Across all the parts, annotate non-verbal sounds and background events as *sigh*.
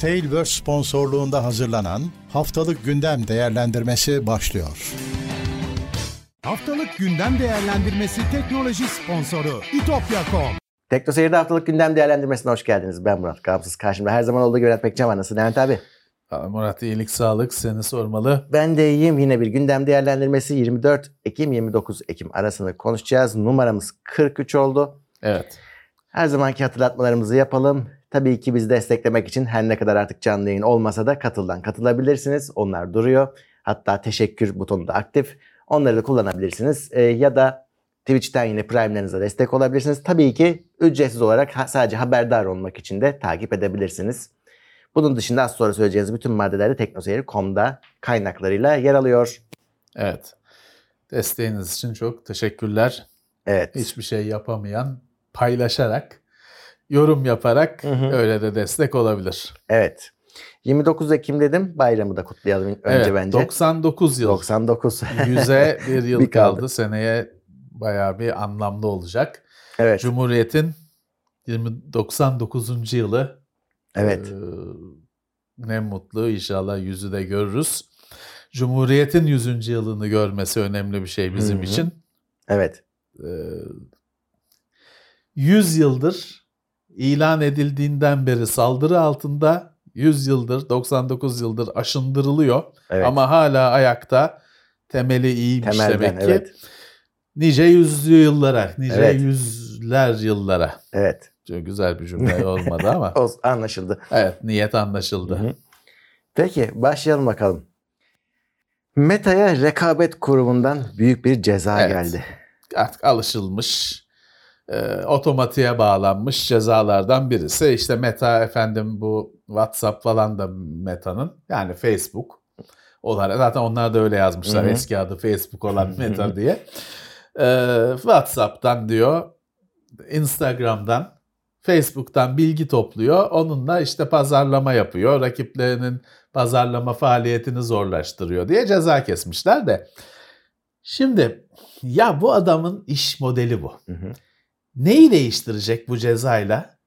Tailverse sponsorluğunda hazırlanan Haftalık Gündem Değerlendirmesi başlıyor. Haftalık gündem değerlendirmesi teknoloji sponsoru itopya.com. Tekno Seyir'de haftalık gündem değerlendirmesine hoş geldiniz. Ben Murat Gamsız. Karşımda her zaman olduğu gibi Levent Pekcan var. Nasılsın Levent abi? Aa, Murat iyilik sağlık seni sormalı. Ben de iyiyim. Yine bir gündem değerlendirmesi 24 Ekim 29 Ekim arasında konuşacağız. Numaramız 43 oldu. Evet. Her zamanki hatırlatmalarımızı yapalım. Tabii ki bizi desteklemek için her ne kadar artık canlı yayın olmasa da katıldan katılabilirsiniz. Onlar duruyor. Hatta teşekkür butonu da aktif. Onları da kullanabilirsiniz. Ee, ya da Twitch'ten yine Prime'lerinize destek olabilirsiniz. Tabii ki ücretsiz olarak ha- sadece haberdar olmak için de takip edebilirsiniz. Bunun dışında az sonra söyleyeceğiniz bütün maddeler de teknoseyir.com'da kaynaklarıyla yer alıyor. Evet. Desteğiniz için çok teşekkürler. Evet. Hiçbir şey yapamayan paylaşarak, yorum yaparak Hı hı. öyle de destek olabilir. Evet. 29 Ekim dedim. Bayramı da kutlayalım önce evet, bence. 99 yıl. 99. 100'e *laughs* bir yıl Bir kaldı. kaldı. Seneye bayağı bir anlamlı olacak. evet. Cumhuriyet'in 20, 99. yılı. Evet. Ee, ne mutlu inşallah yüzü de görürüz. Cumhuriyet'in 100. yılını görmesi önemli bir şey bizim Hı hı. için. Evet. Ee, 100 yıldır ilan edildiğinden beri saldırı altında 100 yıldır 99 yıldır aşındırılıyor Evet. ama hala ayakta temeli iyiymiş Temelden demek ki. evet. Nice yüzlü yıllara, nice Evet. yüzler yıllara. Evet. Çok güzel bir cümle olmadı ama. *laughs* Anlaşıldı. Evet, niyet anlaşıldı. Hı hı. Peki başlayalım bakalım. Meta'ya rekabet kurumundan büyük bir ceza Evet. geldi. Artık alışılmış, e, otomatiğe bağlanmış cezalardan birisi. İşte Meta efendim bu WhatsApp falan da Meta'nın yani Facebook olarak zaten onlar da öyle yazmışlar Hı hı. eski adı Facebook olan Meta diye. E, WhatsApp'tan diyor, Instagram'dan, Facebook'tan bilgi topluyor. Onunla işte pazarlama yapıyor. Rakiplerinin pazarlama faaliyetini zorlaştırıyor diye ceza kesmişler de. Şimdi ya bu adamın iş modeli bu. Hı hı. Neyi değiştirecek bu cezayla?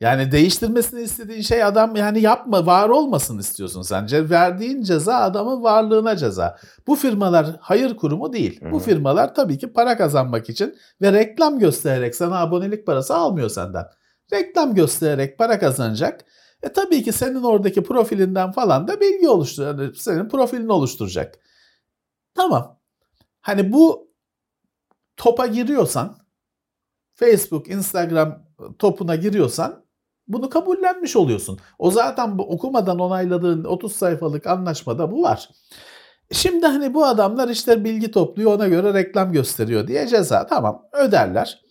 Yani değiştirmesini istediğin şey adam yani yapma var olmasın istiyorsun sence. Verdiğin ceza adamın varlığına ceza. Bu firmalar hayır kurumu değil. Hı Bu firmalar tabii ki para kazanmak için ve reklam göstererek sana abonelik parası almıyor senden. Reklam göstererek para kazanacak. E tabii ki senin oradaki profilinden falan da bilgi oluşturacak. Yani senin profilini oluşturacak. Tamam. Hani bu topa giriyorsan Facebook, Instagram topuna giriyorsan bunu kabullenmiş oluyorsun. O zaten bu okumadan onayladığın 30 sayfalık anlaşmada bu var. Şimdi hani bu adamlar işte bilgi topluyor ona göre reklam gösteriyor diye ceza. Tamam öderler.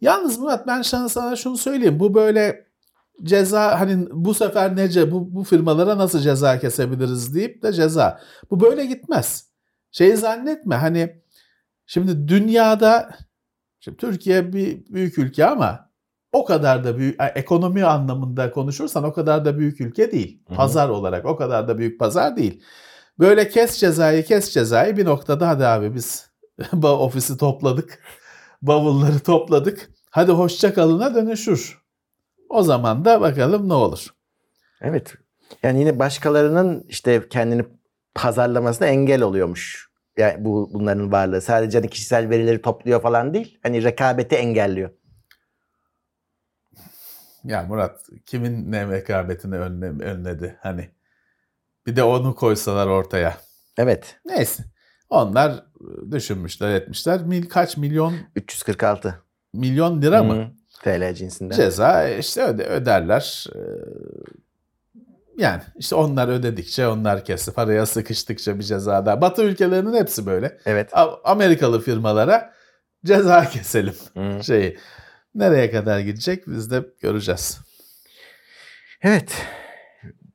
Yalnız Murat ben sana, şunu söyleyeyim. Bu böyle ceza hani bu sefer nece bu, bu firmalara nasıl ceza kesebiliriz deyip de ceza. Bu böyle gitmez. Şey zannetme hani şimdi dünyada şimdi Türkiye bir büyük ülke ama o kadar da büyük ekonomi anlamında konuşursan o kadar da büyük ülke değil. Pazar olarak o kadar da büyük pazar değil. Böyle kes cezayı kes cezayı bir noktada hadi abi biz *laughs* ofisi topladık. Bavulları topladık. Hadi hoşça kalına dönüşür. O zaman da bakalım ne olur. Evet. Yani yine başkalarının işte kendini pazarlamasına engel oluyormuş. Yani bu bunların varlığı sadece hani kişisel verileri topluyor falan değil. Hani rekabeti engelliyor. Ya Murat kimin ne rekabetini önle, önledi hani. Bir de onu koysalar ortaya. Evet. Neyse. Onlar düşünmüşler etmişler. Mil, kaç milyon 346 milyon lira mı? Hı. TL cinsinden. Ceza işte öde, öderler. Ee, Yani işte onlar ödedikçe onlar kesti. Paraya sıkıştıkça bir ceza daha. Batı ülkelerinin hepsi böyle. Evet. Amerikalı firmalara ceza *laughs* keselim Hı. şeyi. Nereye kadar gidecek biz de göreceğiz. Evet.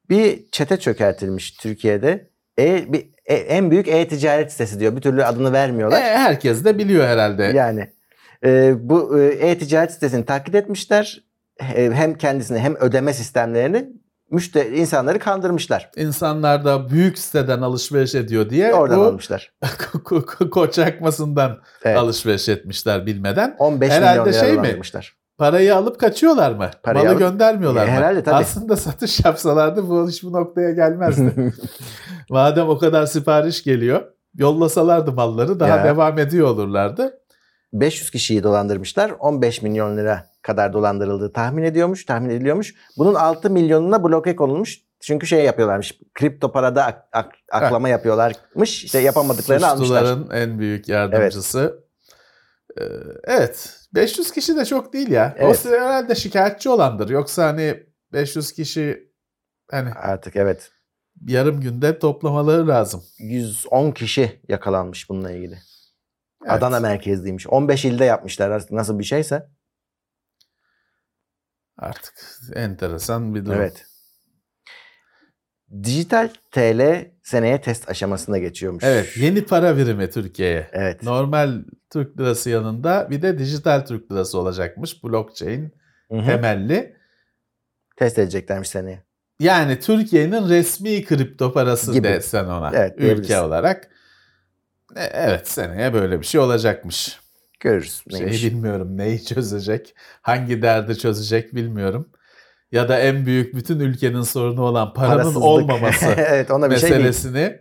Bir çete çökertilmiş Türkiye'de. E, bir, e- en büyük e-ticaret sitesi diyor. Bir türlü adını E, vermiyorlar. herkes de biliyor herhalde. Yani e, bu e, e-ticaret sitesini taklit etmişler. E, hem kendisini hem ödeme sistemlerini müşteri insanları kandırmışlar. İnsanlar da büyük siteden alışveriş ediyor diye Oradan bu almışlar. *laughs* ko- ko- koç akmasından Evet. alışveriş etmişler bilmeden. 15 Herhalde milyon şey mi? dolandırmışlar. Parayı alıp kaçıyorlar mı? Parayı Malı alıp- göndermiyorlar E, mı? herhalde, tabii. Aslında satış yapsalardı bu iş bu noktaya gelmezdi. *laughs* Madem o kadar sipariş geliyor, yollasalardı malları daha Ya. devam ediyor olurlardı. 500 kişiyi dolandırmışlar. 15 milyon lira kadar dolandırıldığı tahmin ediyormuş, tahmin ediliyormuş. Bunun 6 milyonuna bloke konulmuş. Çünkü şey yapıyorlarmış. Kripto parada ak- ak- aklama yapıyorlarmış. İşte yapamadıklarını almışlar. Suçluların en büyük yardımcısı. Ee, Evet. 500 kişi de çok değil ya. O Evet. sıra herhalde şikayetçi olandır. Yoksa hani 500 kişi hani Artık evet. yarım günde toplamaları lazım. 110 kişi yakalanmış bununla ilgili. Evet. Adana merkezliymiş. 15 ilde yapmışlar artık nasıl bir şeyse. Artık enteresan bir durum. Evet. Dijital TL seneye test aşamasına geçiyormuş. Evet, yeni para birimi Türkiye'ye. Evet. Normal Türk lirası yanında bir de dijital Türk lirası olacakmış. Blockchain Hı hı. temelli. Test edeceklermiş seneye. Yani Türkiye'nin resmi kripto parası Gibi. desen ona Evet, ülke olarak. E, Evet seneye böyle bir şey olacakmış. Görürüz. Şey Neymiş. bilmiyorum neyi çözecek, hangi derdi çözecek bilmiyorum. Ya da en büyük bütün ülkenin sorunu olan paranın Parasızlık. olmaması *laughs* evet ona bir şey meselesini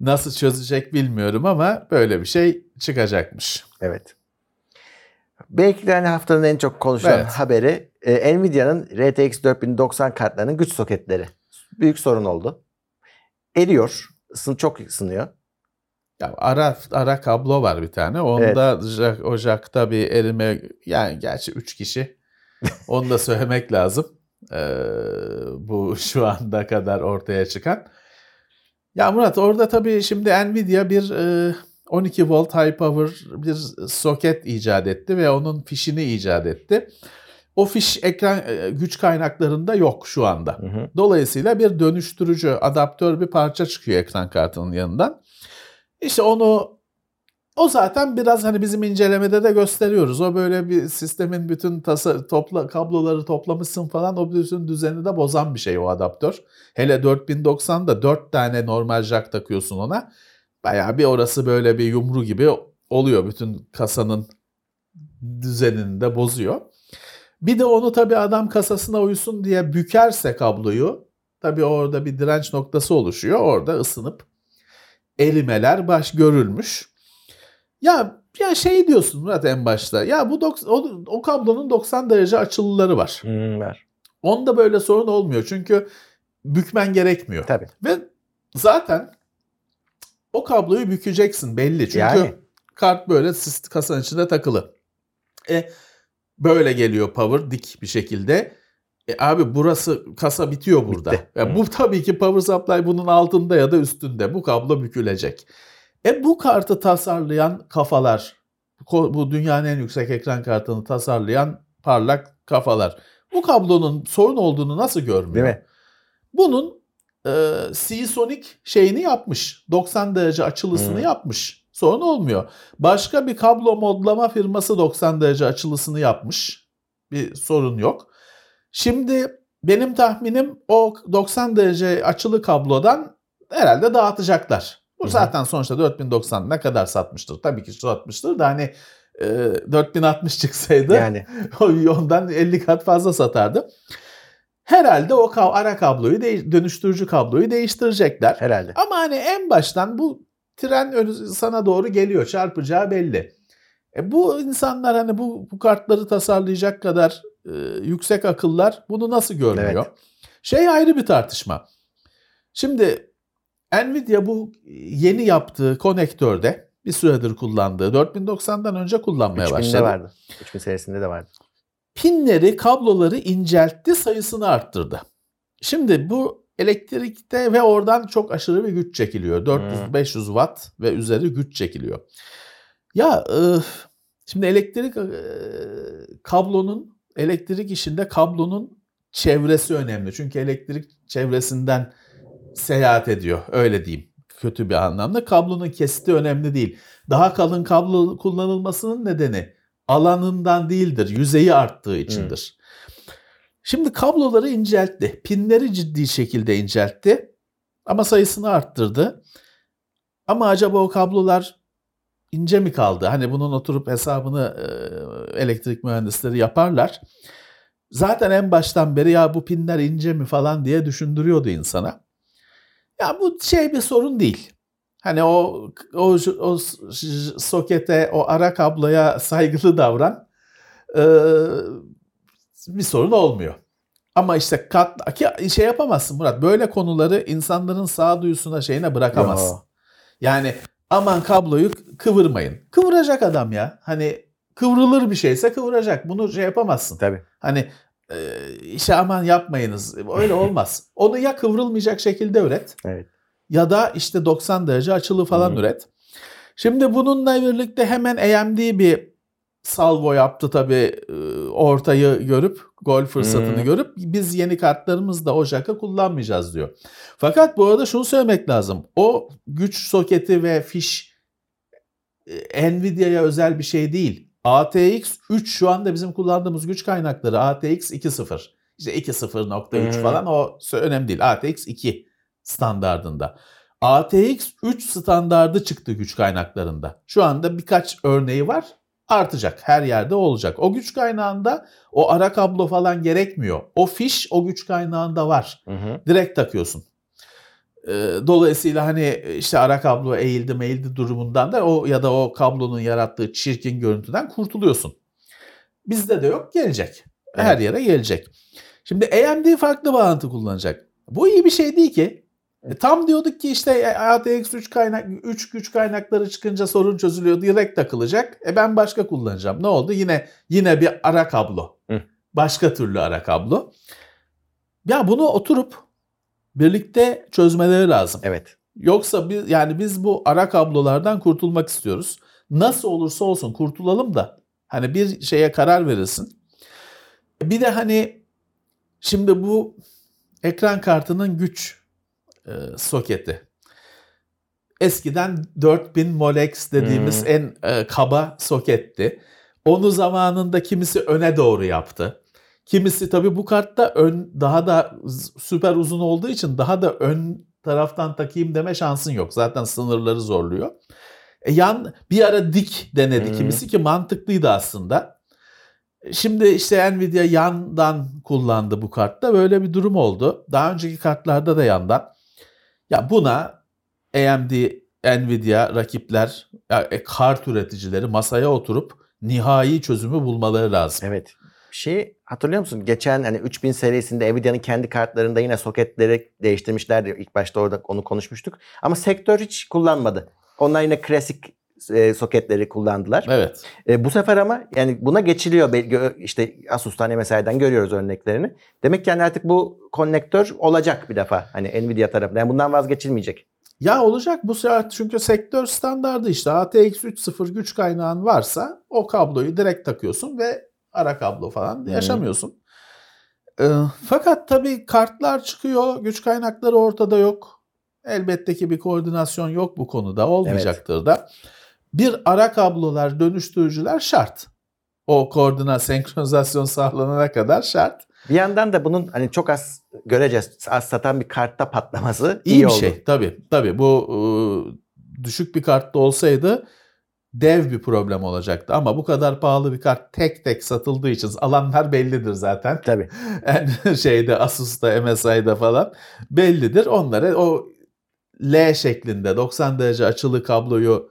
nasıl çözecek bilmiyorum ama böyle bir şey çıkacakmış. Evet. Belki de hani haftanın en çok konuşulan Evet. haberi e, Nvidia'nın RTX 4090 kartlarının güç soketleri. Büyük sorun oldu. Eriyor. Isın, çok ısınıyor. Ya ara ara kablo var bir tane. Onda jack- o jackta bir erime yani gerçi 3 kişi. *laughs* Onu da söylemek lazım. Ee, bu *laughs* şu anda kadar ortaya çıkan. Ya Murat orada tabii şimdi Nvidia bir e, 12 volt high power bir soket icat etti ve onun fişini icat etti. O fiş ekran e, güç kaynaklarında yok şu anda. Hı hı. Dolayısıyla bir dönüştürücü, adaptör bir parça çıkıyor ekran kartının yanından. İşte onu o zaten biraz hani bizim incelemede de gösteriyoruz. O böyle bir sistemin bütün tasa, topla, kabloları toplamışsın falan o bütün düzeni de bozan bir şey o adaptör. Hele 4090'da 4 tane normal jack takıyorsun ona. Bayağı bir orası böyle bir yumru gibi oluyor. Bütün kasanın düzenini de bozuyor. Bir de onu tabii adam kasasına uysun diye bükerse kabloyu tabii orada bir direnç noktası oluşuyor. Orada ısınıp erimeler baş görülmüş. Ya ya şey diyorsun Murat en başta. Ya bu dok- o, o kablonun 90 derece açılıları var. Hmm, var. Onda böyle sorun olmuyor. Çünkü bükmen gerekmiyor. Tabii. Ve zaten o kabloyu bükeceksin belli. Çünkü Yani. kart böyle kasanın içinde takılı. E böyle geliyor power dik bir şekilde. E abi burası kasa bitiyor burada. Bitti. Ya bu tabii ki power supply bunun altında ya da üstünde. Bu kablo bükülecek. E bu kartı tasarlayan kafalar, bu dünyanın en yüksek ekran kartını tasarlayan parlak kafalar. Bu kablonun sorun olduğunu nasıl görmüyor? Değil mi? Bunun e, Seasonic şeyini yapmış. 90 derece açılısını Hı. yapmış. Sorun olmuyor. Başka bir kablo modlama firması 90 derece açılısını yapmış. Bir sorun yok. Şimdi benim tahminim o 90 derece açılı kablodan herhalde dağıtacaklar. Bu Hı hı. zaten sonuçta 4090 ne kadar satmıştır? Tabii ki satmıştır da hani e, 4060 çıksaydı Yani *laughs* ondan 50 kat fazla satardı. Herhalde o ka- ara kabloyu değiş- dönüştürücü kabloyu değiştirecekler. herhalde. Ama hani en baştan bu tren önü- sana doğru geliyor. Çarpacağı belli. E bu insanlar hani bu, bu kartları tasarlayacak kadar e, yüksek akıllar bunu nasıl görmüyor? Evet. Şey ayrı bir tartışma. Şimdi Nvidia bu yeni yaptığı konektörde bir süredir kullandığı 4090'dan önce kullanmaya 3000'de başladı. vardı. 3000 serisinde de vardı. Pinleri, kabloları inceltti, sayısını arttırdı. Şimdi bu elektrikte ve oradan çok aşırı bir güç çekiliyor. 400-500 watt ve üzeri güç çekiliyor. Ya e, şimdi elektrik e, kablonun elektrik işinde kablonun çevresi önemli. Çünkü elektrik çevresinden seyahat ediyor. Öyle diyeyim. Kötü bir anlamda. Kablonun kesiti önemli değil. Daha kalın kablo kullanılmasının nedeni alanından değildir. Yüzeyi arttığı içindir. Şimdi kabloları inceltti. Pinleri ciddi şekilde inceltti. Ama sayısını arttırdı. Ama acaba o kablolar ince mi kaldı? Hani bunun oturup hesabını elektrik mühendisleri yaparlar. Zaten en baştan beri ya bu pinler ince mi falan diye düşündürüyordu insana. Ya bu şey bir sorun değil. Hani o o, o sokete, o ara kabloya saygılı davran. Ee, bir sorun olmuyor. Ama işte kat şey yapamazsın Murat. Böyle konuları insanların sağduyusuna şeyine bırakamazsın. Yani aman kabloyu kıvırmayın. Kıvıracak adam ya. Hani kıvrılır bir şeyse kıvıracak. Bunu şey yapamazsın. Tabii. Hani e, işe aman yapmayınız. Öyle olmaz. *laughs* Onu ya kıvrılmayacak şekilde üret. Evet. Ya da işte 90 derece açılı falan Hı. üret. Şimdi bununla birlikte hemen AMD bir salvo yaptı tabii ortayı görüp gol fırsatını hmm. görüp biz yeni kartlarımızda o jaka kullanmayacağız diyor. Fakat bu arada şunu söylemek lazım. O güç soketi ve fiş Nvidia'ya özel bir şey değil. ATX 3 şu anda bizim kullandığımız güç kaynakları ATX 2.0. İşte 2.0.3 hmm. falan o önemli değil. ATX 2 standardında. ATX 3 standardı çıktı güç kaynaklarında. Şu anda birkaç örneği var artacak. Her yerde olacak. O güç kaynağında o ara kablo falan gerekmiyor. O fiş o güç kaynağında var. Hı hı. Direkt takıyorsun. Dolayısıyla hani işte ara kablo eğildi meğildi durumundan da o ya da o kablonun yarattığı çirkin görüntüden kurtuluyorsun. Bizde de yok gelecek. Her evet. yere gelecek. Şimdi AMD farklı bağlantı kullanacak. Bu iyi bir şey değil ki. E, tam diyorduk ki işte ATX 3 kaynak 3 güç kaynakları çıkınca sorun çözülüyor direkt takılacak. E ben başka kullanacağım. Ne oldu? Yine yine bir ara kablo. Hı. Başka türlü ara kablo. Ya bunu oturup birlikte çözmeleri lazım. Evet. Yoksa biz yani biz bu ara kablolardan kurtulmak istiyoruz. Nasıl olursa olsun kurtulalım da hani bir şeye karar verilsin. Bir de hani şimdi bu ekran kartının güç e, soketi. Eskiden 4000 Molex dediğimiz hmm. en e, kaba soketti. Onu zamanında kimisi öne doğru yaptı. Kimisi tabii bu kartta ön daha da süper uzun olduğu için daha da ön taraftan takayım deme şansın yok. Zaten sınırları zorluyor. E, yan bir ara dik denedi hmm. kimisi ki mantıklıydı aslında. Şimdi işte Nvidia yandan kullandı bu kartta. Böyle bir durum oldu. Daha önceki kartlarda da yandan. Ya buna AMD, Nvidia rakipler, e, kart üreticileri masaya oturup nihai çözümü bulmaları lazım. Evet. Şey hatırlıyor musun? Geçen hani 3000 serisinde Nvidia'nın kendi kartlarında yine soketleri değiştirmişlerdi. İlk başta orada onu konuşmuştuk. Ama sektör hiç kullanmadı. Onlar yine klasik e, soketleri kullandılar. Evet. E, bu sefer ama yani buna geçiliyor. İşte Asus'tan MSI'den görüyoruz örneklerini. Demek ki yani artık bu konnektör olacak bir defa. Hani Nvidia tarafından. Yani bundan vazgeçilmeyecek. Ya olacak bu sefer çünkü sektör standardı işte ATX 3.0 güç kaynağın varsa o kabloyu direkt takıyorsun ve ara kablo falan yaşamıyorsun. E, fakat tabii kartlar çıkıyor, güç kaynakları ortada yok. Elbette ki bir koordinasyon yok bu konuda, olmayacaktır evet. da bir ara kablolar, dönüştürücüler şart. O koordinat, *laughs* senkronizasyon sağlanana kadar şart. Bir yandan da bunun hani çok az göreceğiz az satan bir kartta patlaması iyi, iyi bir oldu. şey. Tabii tabii bu e, düşük bir kartta olsaydı dev bir problem olacaktı. Ama bu kadar pahalı bir kart tek tek satıldığı için alanlar bellidir zaten. Tabii. *laughs* Yani şeyde Asus'ta, MSI'da falan bellidir. Onlara o L şeklinde 90 derece açılı kabloyu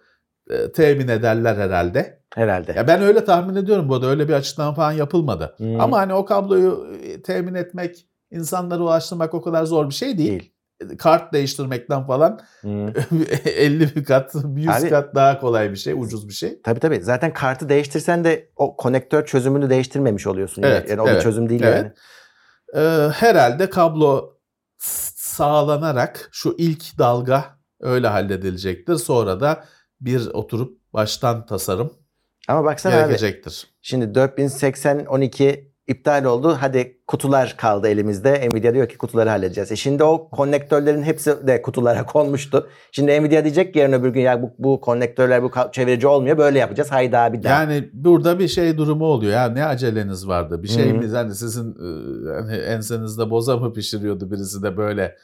temin ederler herhalde. Herhalde. Ya ben öyle tahmin ediyorum bu arada öyle bir açıklama falan yapılmadı. Hmm. Ama hani o kabloyu e, temin etmek, insanlara ulaştırmak o kadar zor bir şey değil. değil. E, kart değiştirmekten falan hmm. *laughs* 50 bir kat, 100 Abi, kat daha kolay bir şey, ucuz bir şey. Tabii tabii. Zaten kartı değiştirsen de o konektör çözümünü değiştirmemiş oluyorsun. Evet, yani o evet, bir çözüm değil evet. yani. Ee, herhalde kablo sağlanarak şu ilk dalga öyle halledilecektir. Sonra da bir oturup baştan tasarım Ama baksana gerekecektir. Abi, şimdi 4080 12 iptal oldu. Hadi kutular kaldı elimizde. Nvidia diyor ki kutuları halledeceğiz. E şimdi o konnektörlerin hepsi de kutulara *laughs* konmuştu. Şimdi Nvidia diyecek ki yarın öbür gün ya bu, bu konnektörler bu çevirici olmuyor. Böyle yapacağız. Haydi abi daha. Yani burada bir şey durumu oluyor. Ya ne aceleniz vardı? Bir şey mi? Hani sizin yani ensenizde boza mı pişiriyordu birisi de böyle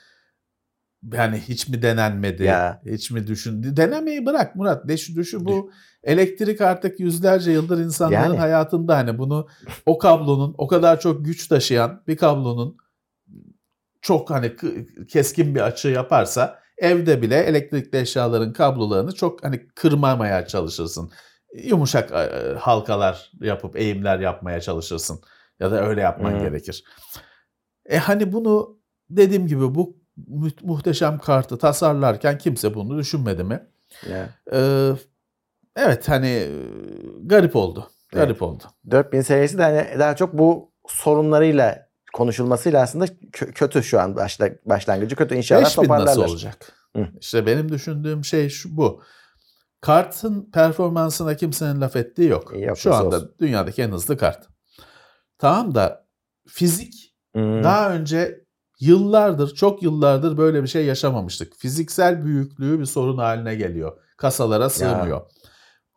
Yani hiç mi denenmedi? Ya. Hiç mi düşündü? Denemeyi bırak Murat. Düşü düşü bu elektrik artık yüzlerce yıldır insanların Yani. hayatında hani bunu o kablonun o kadar çok güç taşıyan bir kablonun çok hani keskin bir açı yaparsa evde bile elektrikli eşyaların kablolarını çok hani kırmamaya çalışırsın. Yumuşak e, halkalar yapıp eğimler yapmaya çalışırsın. Ya da öyle yapman Hmm. gerekir. E hani bunu dediğim gibi bu mu- muhteşem kartı tasarlarken kimse bunu düşünmedi mi? Ya. Ee, evet hani garip oldu. Garip oldu. 4000 serisi de hani daha çok bu sorunlarıyla konuşulmasıyla aslında kö- kötü şu an başla, başlangıcı kötü. İnşallah 5000 toparlarlar. nasıl olacak? Hı. İşte benim düşündüğüm şey şu bu. Kartın performansına kimsenin laf ettiği yok. Yok, Şu anda olsun. dünyadaki en hızlı kart. Tamam da fizik Hmm. daha önce yıllardır, çok yıllardır böyle bir şey yaşamamıştık. Fiziksel büyüklüğü bir sorun haline geliyor. Kasalara sığmıyor.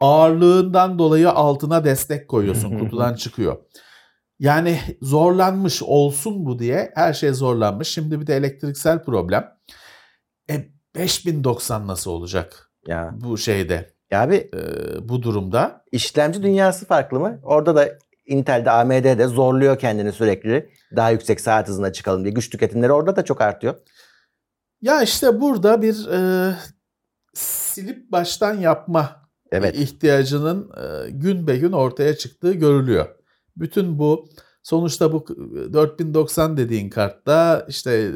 Ağırlığından dolayı altına destek koyuyorsun, *laughs* kutudan çıkıyor. Yani zorlanmış olsun bu diye her şey zorlanmış. Şimdi bir de elektriksel problem. E 5090 nasıl olacak Ya. bu şeyde, ya abi e, bu durumda? işlemci dünyası farklı mı? Orada da Intel'de AMD'de zorluyor kendini sürekli. Daha yüksek saat hızına çıkalım diye. Güç tüketimleri orada da çok artıyor. Ya işte burada bir e, silip baştan yapma Evet. ihtiyacının e, gün be gün ortaya çıktığı görülüyor. Bütün bu sonuçta bu 4090 dediğin kartta işte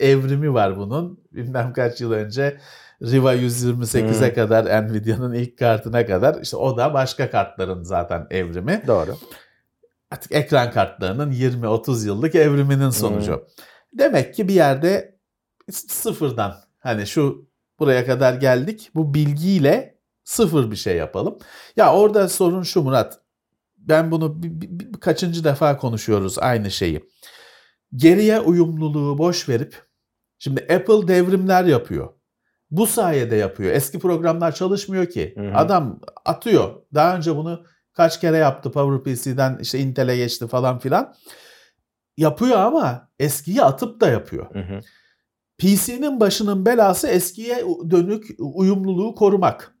e, evrimi var bunun. Bilmem kaç yıl önce Riva 128'e Hmm. kadar Nvidia'nın ilk kartına kadar işte o da başka kartların zaten evrimi. Doğru. Artık ekran kartlarının 20-30 yıllık evriminin sonucu. Demek ki bir yerde sıfırdan hani şu buraya kadar geldik bu bilgiyle sıfır bir şey yapalım. Ya orada sorun şu Murat. Ben bunu bir, bir- bir- kaçıncı defa konuşuyoruz aynı şeyi. Geriye uyumluluğu boş verip şimdi Apple devrimler yapıyor. Bu sayede yapıyor. Eski programlar çalışmıyor ki. Hı hı. Adam atıyor. Daha önce bunu kaç kere yaptı PowerPC'den işte Intel'e geçti falan filan. Yapıyor ama eskiyi atıp da yapıyor. Hı hı. PC'nin başının belası eskiye dönük uyumluluğu korumak.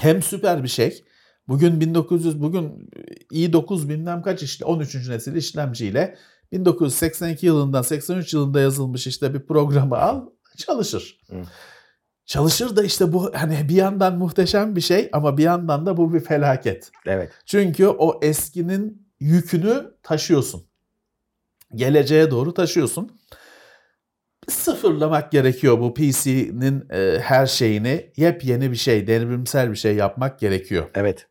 Hem süper bir şey. Bugün 1900 bugün i9 bilmem kaç işte 13. nesil işlemciyle 1982 yılından 83 yılında yazılmış işte bir programı al çalışır. Hı. Çalışır da işte bu hani bir yandan muhteşem bir şey ama bir yandan da bu bir felaket. Evet. Çünkü o eskinin yükünü taşıyorsun. Geleceğe doğru taşıyorsun. Sıfırlamak gerekiyor bu PC'nin e, her şeyini. Yepyeni bir şey, devrimsel bir şey yapmak gerekiyor. Evet.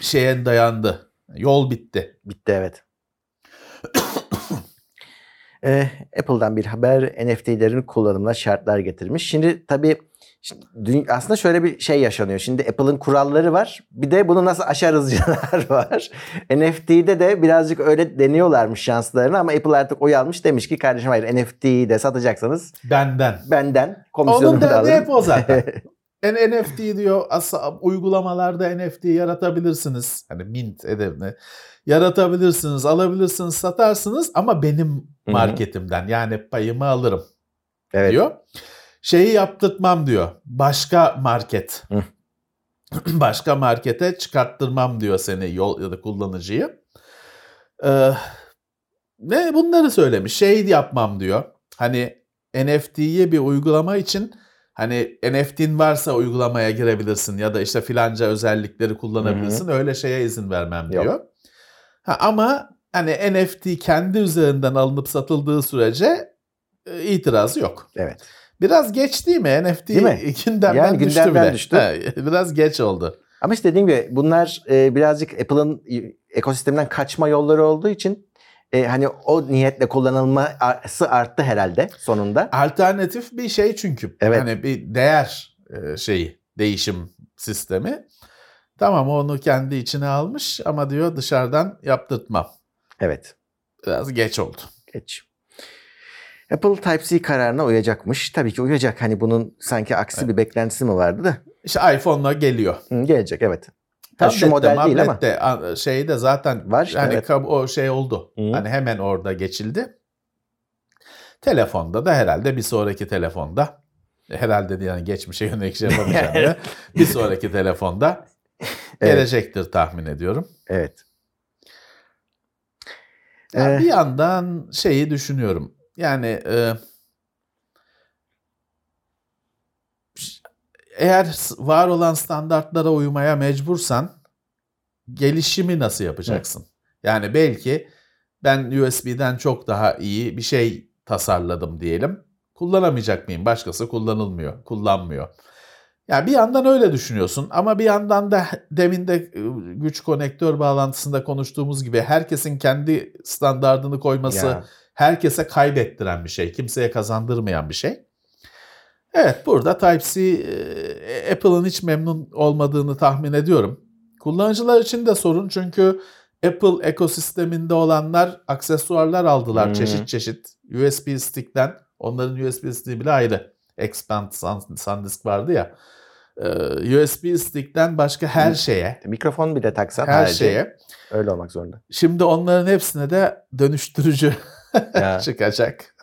Şeye dayandı. Yol bitti. Bitti evet. Ee, Apple'dan bir haber NFT'lerin kullanımına şartlar getirmiş. Şimdi tabii şimdi aslında şöyle bir şey yaşanıyor. Şimdi Apple'ın kuralları var. Bir de bunu nasıl aşarızcılar *laughs* var. NFT'de de birazcık öyle deniyorlarmış şanslarını ama Apple artık oy almış demiş ki kardeşim hayır NFT'yi de satacaksanız Benden. benden komisyonumu Onun da alın. hep o zaten. *laughs* En NFT diyor uygulamalarda NFT yaratabilirsiniz. Hani mint edevini yaratabilirsiniz, alabilirsiniz, satarsınız ama benim marketimden yani payımı alırım evet. diyor. Şeyi yaptırtmam diyor. Başka market. Hı. *clears throat* Başka markete çıkarttırmam diyor seni yol ya da kullanıcıyı. Ee, ve bunları söylemiş. Şey yapmam diyor. Hani NFT'ye bir uygulama için hani NFT'in varsa uygulamaya girebilirsin ya da işte filanca özellikleri kullanabilirsin. Öyle şeye izin vermem Yok. Ha, ama hani NFT kendi üzerinden alınıp satıldığı sürece e, itirazı yok. Evet. Biraz geç değil mi? NFT Değil mi? gündemden Yani düştü gündemden bile. düştü. Ha, biraz geç oldu. Ama işte dediğim gibi bunlar e, birazcık Apple'ın ekosisteminden kaçma yolları olduğu için e, hani o niyetle kullanılması arttı herhalde sonunda. Alternatif bir şey çünkü. Evet. Hani bir değer e, şeyi, değişim sistemi. Tamam onu kendi içine almış ama diyor dışarıdan yaptırtmam. Evet. Biraz geç oldu. Geç. Apple Type-C kararına uyacakmış. Tabii ki uyacak. Hani bunun sanki aksi bir beklentisi mi vardı da. İşte iPhone'la geliyor. Hı, gelecek evet. Ha, şu model değil ama. tablette, a- şeyde zaten Var hani evet. o şey oldu. Hı. Hani hemen orada geçildi. Telefonda da herhalde bir sonraki telefonda herhalde yani geçmişe yönelik şey *laughs* yapamayacağım diye, bir sonraki telefonda Evet. *laughs* gelecektir tahmin ediyorum. Evet. Ee, bir yandan şeyi düşünüyorum. Yani e, eğer var olan standartlara uymaya mecbursan gelişimi nasıl yapacaksın? Yani belki ben USB'den çok daha iyi bir şey tasarladım diyelim. Kullanamayacak mıyım? Başkası kullanılmıyor, kullanmıyor. Ya bir yandan öyle düşünüyorsun ama bir yandan da *laughs* demin de e, güç konektör bağlantısında konuştuğumuz gibi herkesin kendi standardını koyması Ya. herkese kaybettiren bir şey, kimseye kazandırmayan bir şey. Evet burada Type-C e, Apple'ın hiç memnun olmadığını tahmin ediyorum. Kullanıcılar için de sorun çünkü Apple ekosisteminde olanlar aksesuarlar aldılar Hmm. çeşit çeşit USB stick'ten. Onların USB stick'i bile ayrı. Expand SanDisk vardı ya. Ee, USB stick'ten başka her şeye, Mikrofon bile taksan her harici şeye. öyle olmak zorunda. Şimdi onların hepsine de dönüştürücü *laughs* *laughs* çıkacak.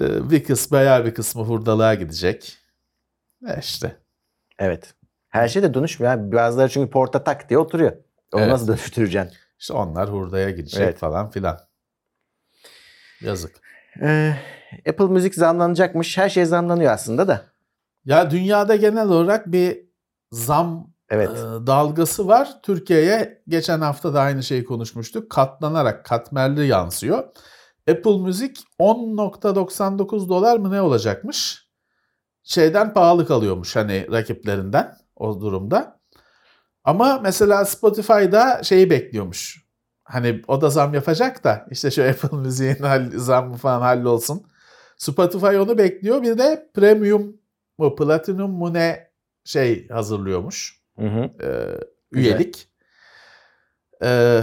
Ee, Bir kısmı bayağı bir kısmı hurdalığa gidecek. E işte. Evet. Her şey de dönüşmüyor. abi. Bazıları çünkü porta tak diye oturuyor. Onu Evet. nasıl dönüştüreceksin? İşte onlar hurdaya gidecek Evet. falan filan. Yazık. Ee, Apple Müzik zamlanacakmış. Her şey zamlanıyor aslında da. Ya dünyada genel olarak bir zam Evet. e, dalgası var. Türkiye'ye geçen hafta da aynı şeyi konuşmuştuk. Katlanarak katmerli yansıyor. Apple Müzik 10.99 dolar mı ne olacakmış? Şeyden pahalı kalıyormuş hani rakiplerinden o durumda. Ama mesela Spotify'da şeyi bekliyormuş. Hani o da zam yapacak da işte şu *laughs* Apple Müziğin zammı falan hallolsun. Spotify onu bekliyor. Bir de premium mu platinum mu ne şey hazırlıyormuş Hı hı. e, üyelik. E,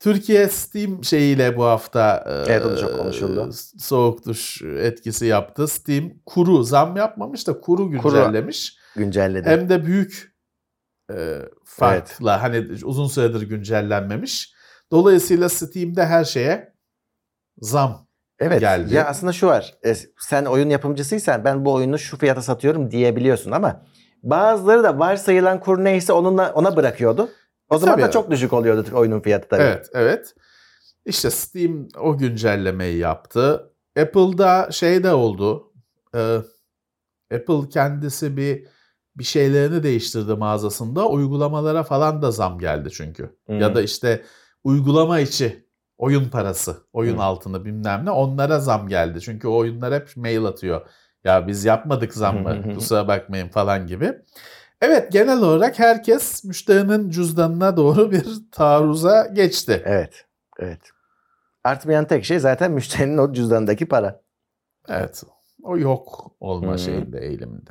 Türkiye Steam şeyiyle bu hafta e, Evet, konuşuldu. soğuk duş etkisi yaptı. Steam kuru zam yapmamış da kuru güncellemiş. Güncelledi. Hem de büyük e, farkla hani uzun süredir güncellenmemiş. Dolayısıyla Steam'de her şeye zam. Evet. geldi. Ya aslında şu var. E, sen oyun yapımcısıysan ben bu oyunu şu fiyata satıyorum diyebiliyorsun ama bazıları da varsayılan kur neyse onunla ona bırakıyordu. O E, zaman tabii. da çok düşük oluyordu oyunun fiyatı tabii. Evet, evet. İşte Steam o güncellemeyi yaptı. Apple'da şey de oldu. e, Apple kendisi bir bir şeylerini değiştirdi mağazasında. Uygulamalara falan da zam geldi çünkü. Hmm. Ya da işte uygulama içi oyun parası, oyun Hmm. altını bilmem ne onlara zam geldi. Çünkü o oyunlar hep mail atıyor. Ya biz yapmadık zammı kusura bakmayın falan gibi. Evet genel olarak herkes müşterinin cüzdanına doğru *laughs* bir taarruza geçti. Evet. Evet. Artmayan tek şey zaten müşterinin o cüzdanındaki para. Evet. O yok olma Hı. şeyinde, eğiliminde.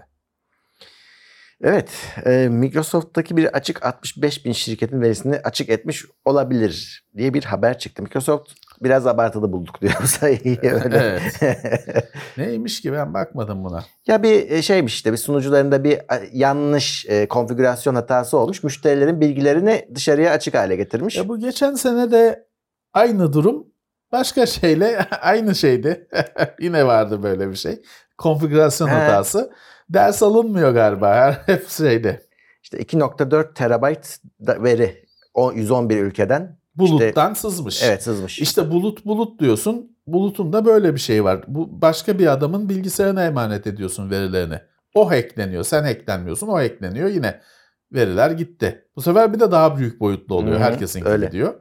Evet. e, Microsoft'taki bir açık 65 bin şirketin verisini açık etmiş olabilir diye bir haber çıktı. Microsoft biraz abartılı bulduk diyor *laughs* bu sayıyı. Öyle. *laughs* Neymiş ki ben bakmadım buna. Ya bir e, şeymiş işte bir sunucularında bir yanlış e, konfigürasyon hatası olmuş. Müşterilerin bilgilerini dışarıya açık hale getirmiş. Ya bu geçen sene de aynı durum başka şeyle *laughs* aynı şeydi. Yine vardı böyle bir şey. Konfigürasyon He. hatası. Ders alınmıyor galiba her *laughs* hep şeyde. İşte 2.4 terabayt veri o 111 ülkeden Buluttan sızmış. evet sızmış. İşte bulut bulut diyorsun. Bulutun da böyle bir şey var. Bu başka bir adamın bilgisayarına emanet ediyorsun verilerini. O hackleniyor. Sen hacklenmiyorsun. O hackleniyor. Yine veriler gitti. Bu sefer bir de daha büyük boyutlu oluyor. Hı hı, Herkesinki öyle. gidiyor.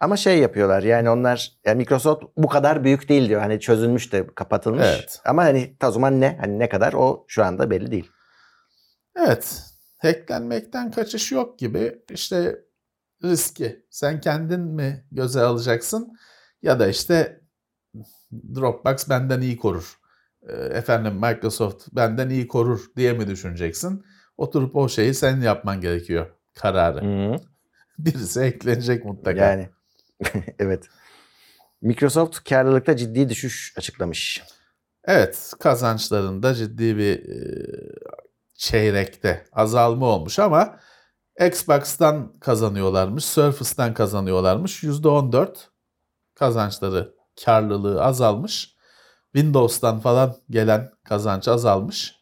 Ama şey yapıyorlar yani onlar yani Microsoft bu kadar büyük değil diyor. Hani çözülmüş de kapatılmış. Evet. Ama hani o zaman ne? Hani ne kadar o şu anda belli değil. Evet. Hacklenmekten kaçış yok gibi. İşte riski sen kendin mi göze alacaksın ya da işte Dropbox benden iyi korur. Ee, Efendim Microsoft benden iyi korur diye mi düşüneceksin? Oturup o şeyi sen yapman gerekiyor kararı. *laughs* Birisi eklenecek mutlaka. Yani *laughs* evet. Microsoft karlılıkta ciddi düşüş açıklamış. Evet kazançlarında ciddi bir e, çeyrekte azalma olmuş ama Xbox'tan kazanıyorlarmış, Surface'tan kazanıyorlarmış. %14 kazançları, karlılığı azalmış. Windows'tan falan gelen kazanç azalmış.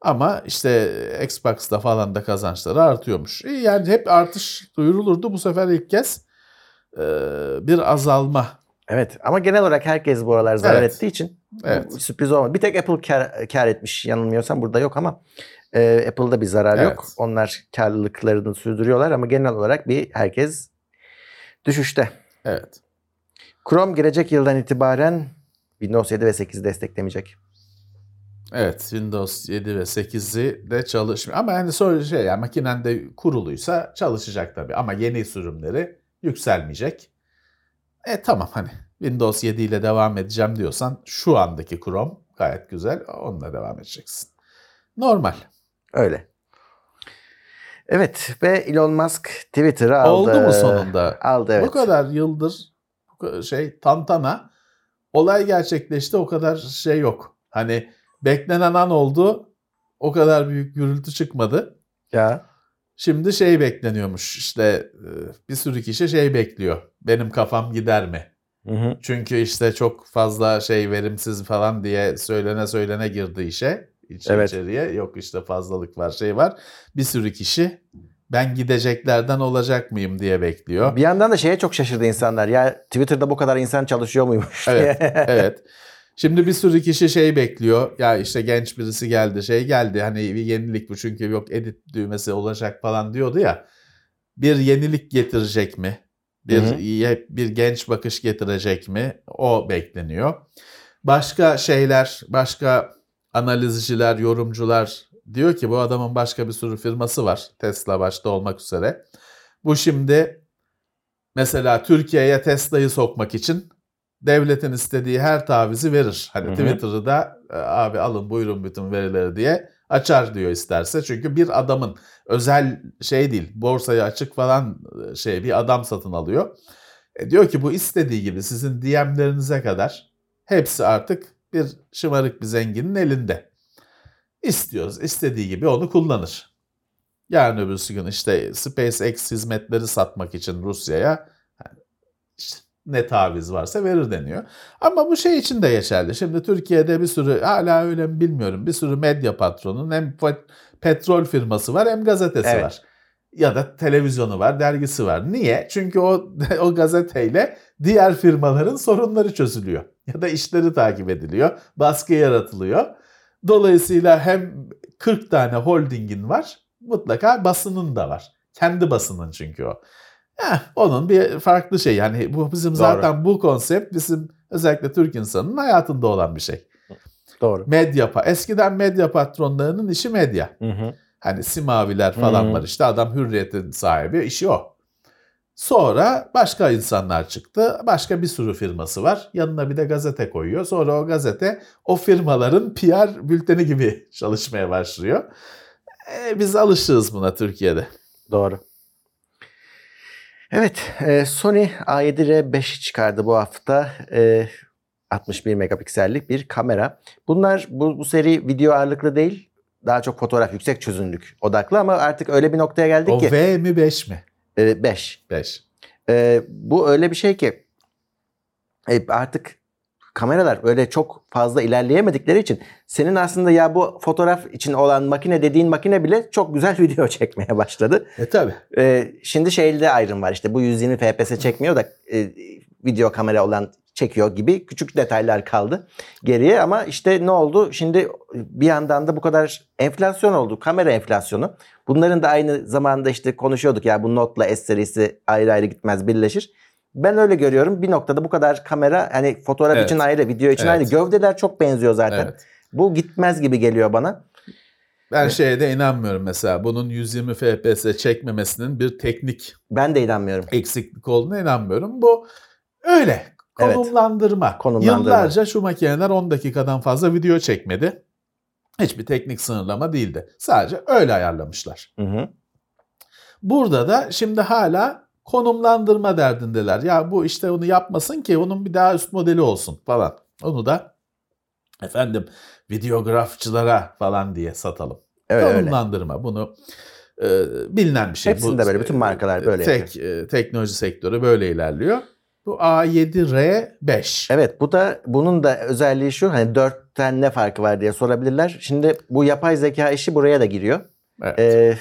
Ama işte Xbox'ta falan da kazançları artıyormuş. İyi Yani hep artış duyurulurdu. Bu sefer ilk kez e, bir azalma. Evet ama genel olarak herkes bu aralar zarar Evet. ettiği için Evet. sürpriz olmadı. Bir tek Apple kar, kar etmiş yanılmıyorsam burada yok ama e, Apple'da bir zarar Evet. yok. Onlar karlılıklarını sürdürüyorlar ama genel olarak bir herkes düşüşte. Evet. Chrome gelecek yıldan itibaren Windows 7 ve 8'i desteklemeyecek. Evet Windows 7 ve 8'i de çalışmıyor. Ama yani sonra şey yani makinen de kuruluysa çalışacak tabii. Ama yeni sürümleri yükselmeyecek. E tamam hani Windows 7 ile devam edeceğim diyorsan şu andaki Chrome gayet güzel. Onunla devam edeceksin. Normal. Öyle. Evet ve Elon Musk Twitter'ı aldı. Oldu mu sonunda? Aldı evet. Bu kadar yıldır şey tantana olay gerçekleşti o kadar şey yok. Hani beklenen an oldu o kadar büyük gürültü çıkmadı. Ya. Şimdi şey bekleniyormuş işte e, bir sürü kişi şey bekliyor. Benim kafam gider mi? Hı hı. Çünkü işte çok fazla şey verimsiz falan diye söylene söylene girdi işe. İç- Evet. içeriye. Yok işte fazlalık var şey var. Bir sürü kişi ben gideceklerden olacak mıyım diye bekliyor. Bir yandan da şeye çok şaşırdı insanlar. Ya Twitter'da bu kadar insan çalışıyor muymuş Evet, evet. *laughs* Şimdi bir sürü kişi şey bekliyor. Ya işte genç birisi geldi, şey geldi. Hani bir yenilik bu çünkü yok edit düğmesi olacak falan diyordu ya. Bir yenilik getirecek mi? Bir Hı hı. iyi- bir genç bakış getirecek mi? O bekleniyor. Başka şeyler, başka analizciler, yorumcular diyor ki bu adamın başka bir sürü firması var. Tesla başta olmak üzere. Bu şimdi mesela Türkiye'ye Tesla'yı sokmak için devletin istediği her tavizi verir. Hani. Twitter'ı da "E, abi alın buyurun bütün verileri diye açar diyor isterse. Çünkü bir adamın özel şey değil borsaya açık falan e, şey bir adam satın alıyor. E, diyor ki bu istediği gibi sizin DM'lerinize kadar hepsi artık bir şımarık bir zenginin elinde. İstiyoruz istediği gibi onu kullanır. Yarın öbürsü gün işte SpaceX hizmetleri satmak için Rusya'ya ne taviz varsa verir deniyor. Ama bu şey için de geçerli. Şimdi Türkiye'de bir sürü hala öyle mi bilmiyorum bir sürü medya patronun hem pe- petrol firması var hem gazetesi Evet. var. Ya da televizyonu var, dergisi var. Niye? Çünkü o *laughs* o gazeteyle diğer firmaların sorunları çözülüyor. *laughs* Ya da işleri takip ediliyor, baskı yaratılıyor. Dolayısıyla hem 40 tane holdingin var, mutlaka basının da var. Kendi basının çünkü o. Heh, onun bir farklı şey. Yani bu bizim Doğru. zaten bu konsept bizim özellikle Türk insanının hayatında olan bir şey. Doğru. Medya eskiden medya patronlarının işi medya. Hı hı. Hani simaviler falan Hı. var işte adam hürriyetin sahibi işi o. Sonra başka insanlar çıktı. Başka bir sürü firması var. Yanına bir de gazete koyuyor. Sonra o gazete o firmaların PR bülteni gibi *laughs* çalışmaya başlıyor. E, biz alışığız buna Türkiye'de. Doğru. Evet, e, Sony A7R5 çıkardı bu hafta. E, 61 megapiksellik bir kamera. Bunlar bu, bu seri video ağırlıklı değil. Daha çok fotoğraf yüksek çözünürlük odaklı ama artık öyle bir noktaya geldik O ki V mi 5 mi? 5. 5. E, bu öyle bir şey ki e, artık kameralar öyle çok fazla ilerleyemedikleri için senin aslında ya bu fotoğraf için olan makine dediğin makine bile çok güzel *laughs* video çekmeye başladı. E tabi. Ee, şimdi şeyde ayrım var işte bu 120 fps çekmiyor da e, video kamera olan çekiyor gibi küçük detaylar kaldı geriye ama işte ne oldu şimdi bir yandan da bu kadar enflasyon oldu kamera enflasyonu bunların da aynı zamanda işte konuşuyorduk ya bu Note'la S serisi ayrı ayrı gitmez birleşir ben öyle görüyorum bir noktada bu kadar kamera hani fotoğraf Evet. için ayrı video için Evet. ayrı gövdeler çok benziyor zaten Evet. bu gitmez gibi geliyor bana Ben şeye de inanmıyorum mesela. Bunun 120 FPS çekmemesinin bir teknik ben de inanmıyorum eksiklik olduğuna inanmıyorum. Bu öyle. Evet. Konumlandırma. Konumlandırma. Yıllarca şu makineler 10 dakikadan fazla video çekmedi. Hiçbir teknik sınırlama değildi. Sadece öyle ayarlamışlar. Hı hı. Burada da şimdi hala konumlandırma derdindeler. Ya bu işte onu yapmasın ki onun bir daha üst modeli olsun falan. Onu da efendim videografçılara falan diye satalım. öyle öyle konumlandırma bunu e, bilinen bir şey. Hepsinde böyle, bütün markalar böyle tek, e, teknoloji sektörü böyle ilerliyor. Bu A7R5. Evet bu da bunun da özelliği şu hani dörtten ne farkı var diye sorabilirler. Şimdi bu yapay zeka işi buraya da giriyor. Evet. Ee,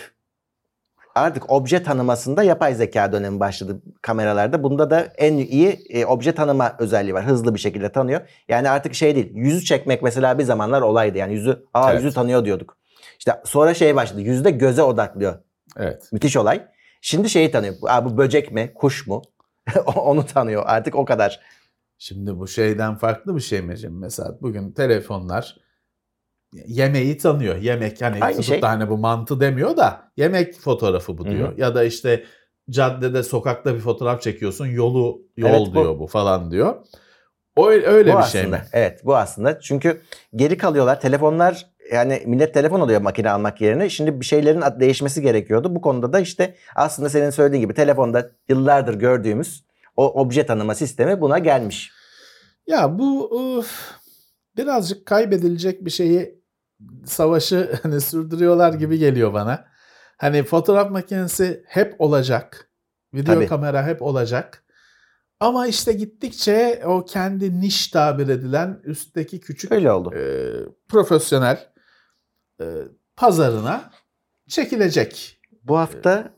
artık obje tanımasında yapay zeka dönemi başladı kameralarda. Bunda da en iyi e, obje tanıma özelliği var. Hızlı bir şekilde tanıyor. Yani artık şey değil. Yüzü çekmek mesela bir zamanlar olaydı. Yani yüzü aa Evet. yüzü tanıyor diyorduk. İşte sonra şey başladı. Yüzde göze odaklıyor. evet. Müthiş olay. Şimdi şeyi tanıyor. Aa, bu böcek mi? Kuş mu? *laughs* Onu tanıyor. Artık o kadar. Şimdi bu şeyden farklı bir şey mi? Mesela bugün telefonlar yemeği tanıyor. Yemek hani Aynı tutup şey. da hani bu mantı demiyor da yemek fotoğrafı bu diyor. Ya da işte caddede sokakta bir fotoğraf çekiyorsun yolu yol Evet, bu- diyor bu falan diyor. O öyle bu bir aslında. şey mi? Evet bu aslında. Çünkü geri kalıyorlar. Telefonlar yani millet telefon alıyor makine almak yerine. Şimdi bir şeylerin değişmesi gerekiyordu. Bu konuda da işte aslında senin söylediğin gibi telefonda yıllardır gördüğümüz o obje tanıma sistemi buna gelmiş. Ya bu üf, birazcık kaybedilecek bir şeyi savaşı *laughs* hani sürdürüyorlar gibi geliyor bana. Hani fotoğraf makinesi hep olacak. Video Tabii. kamera hep olacak. Ama işte gittikçe o kendi niş tabir edilen üstteki küçük Öyle oldu. e, profesyonel e, pazarına çekilecek. Bu hafta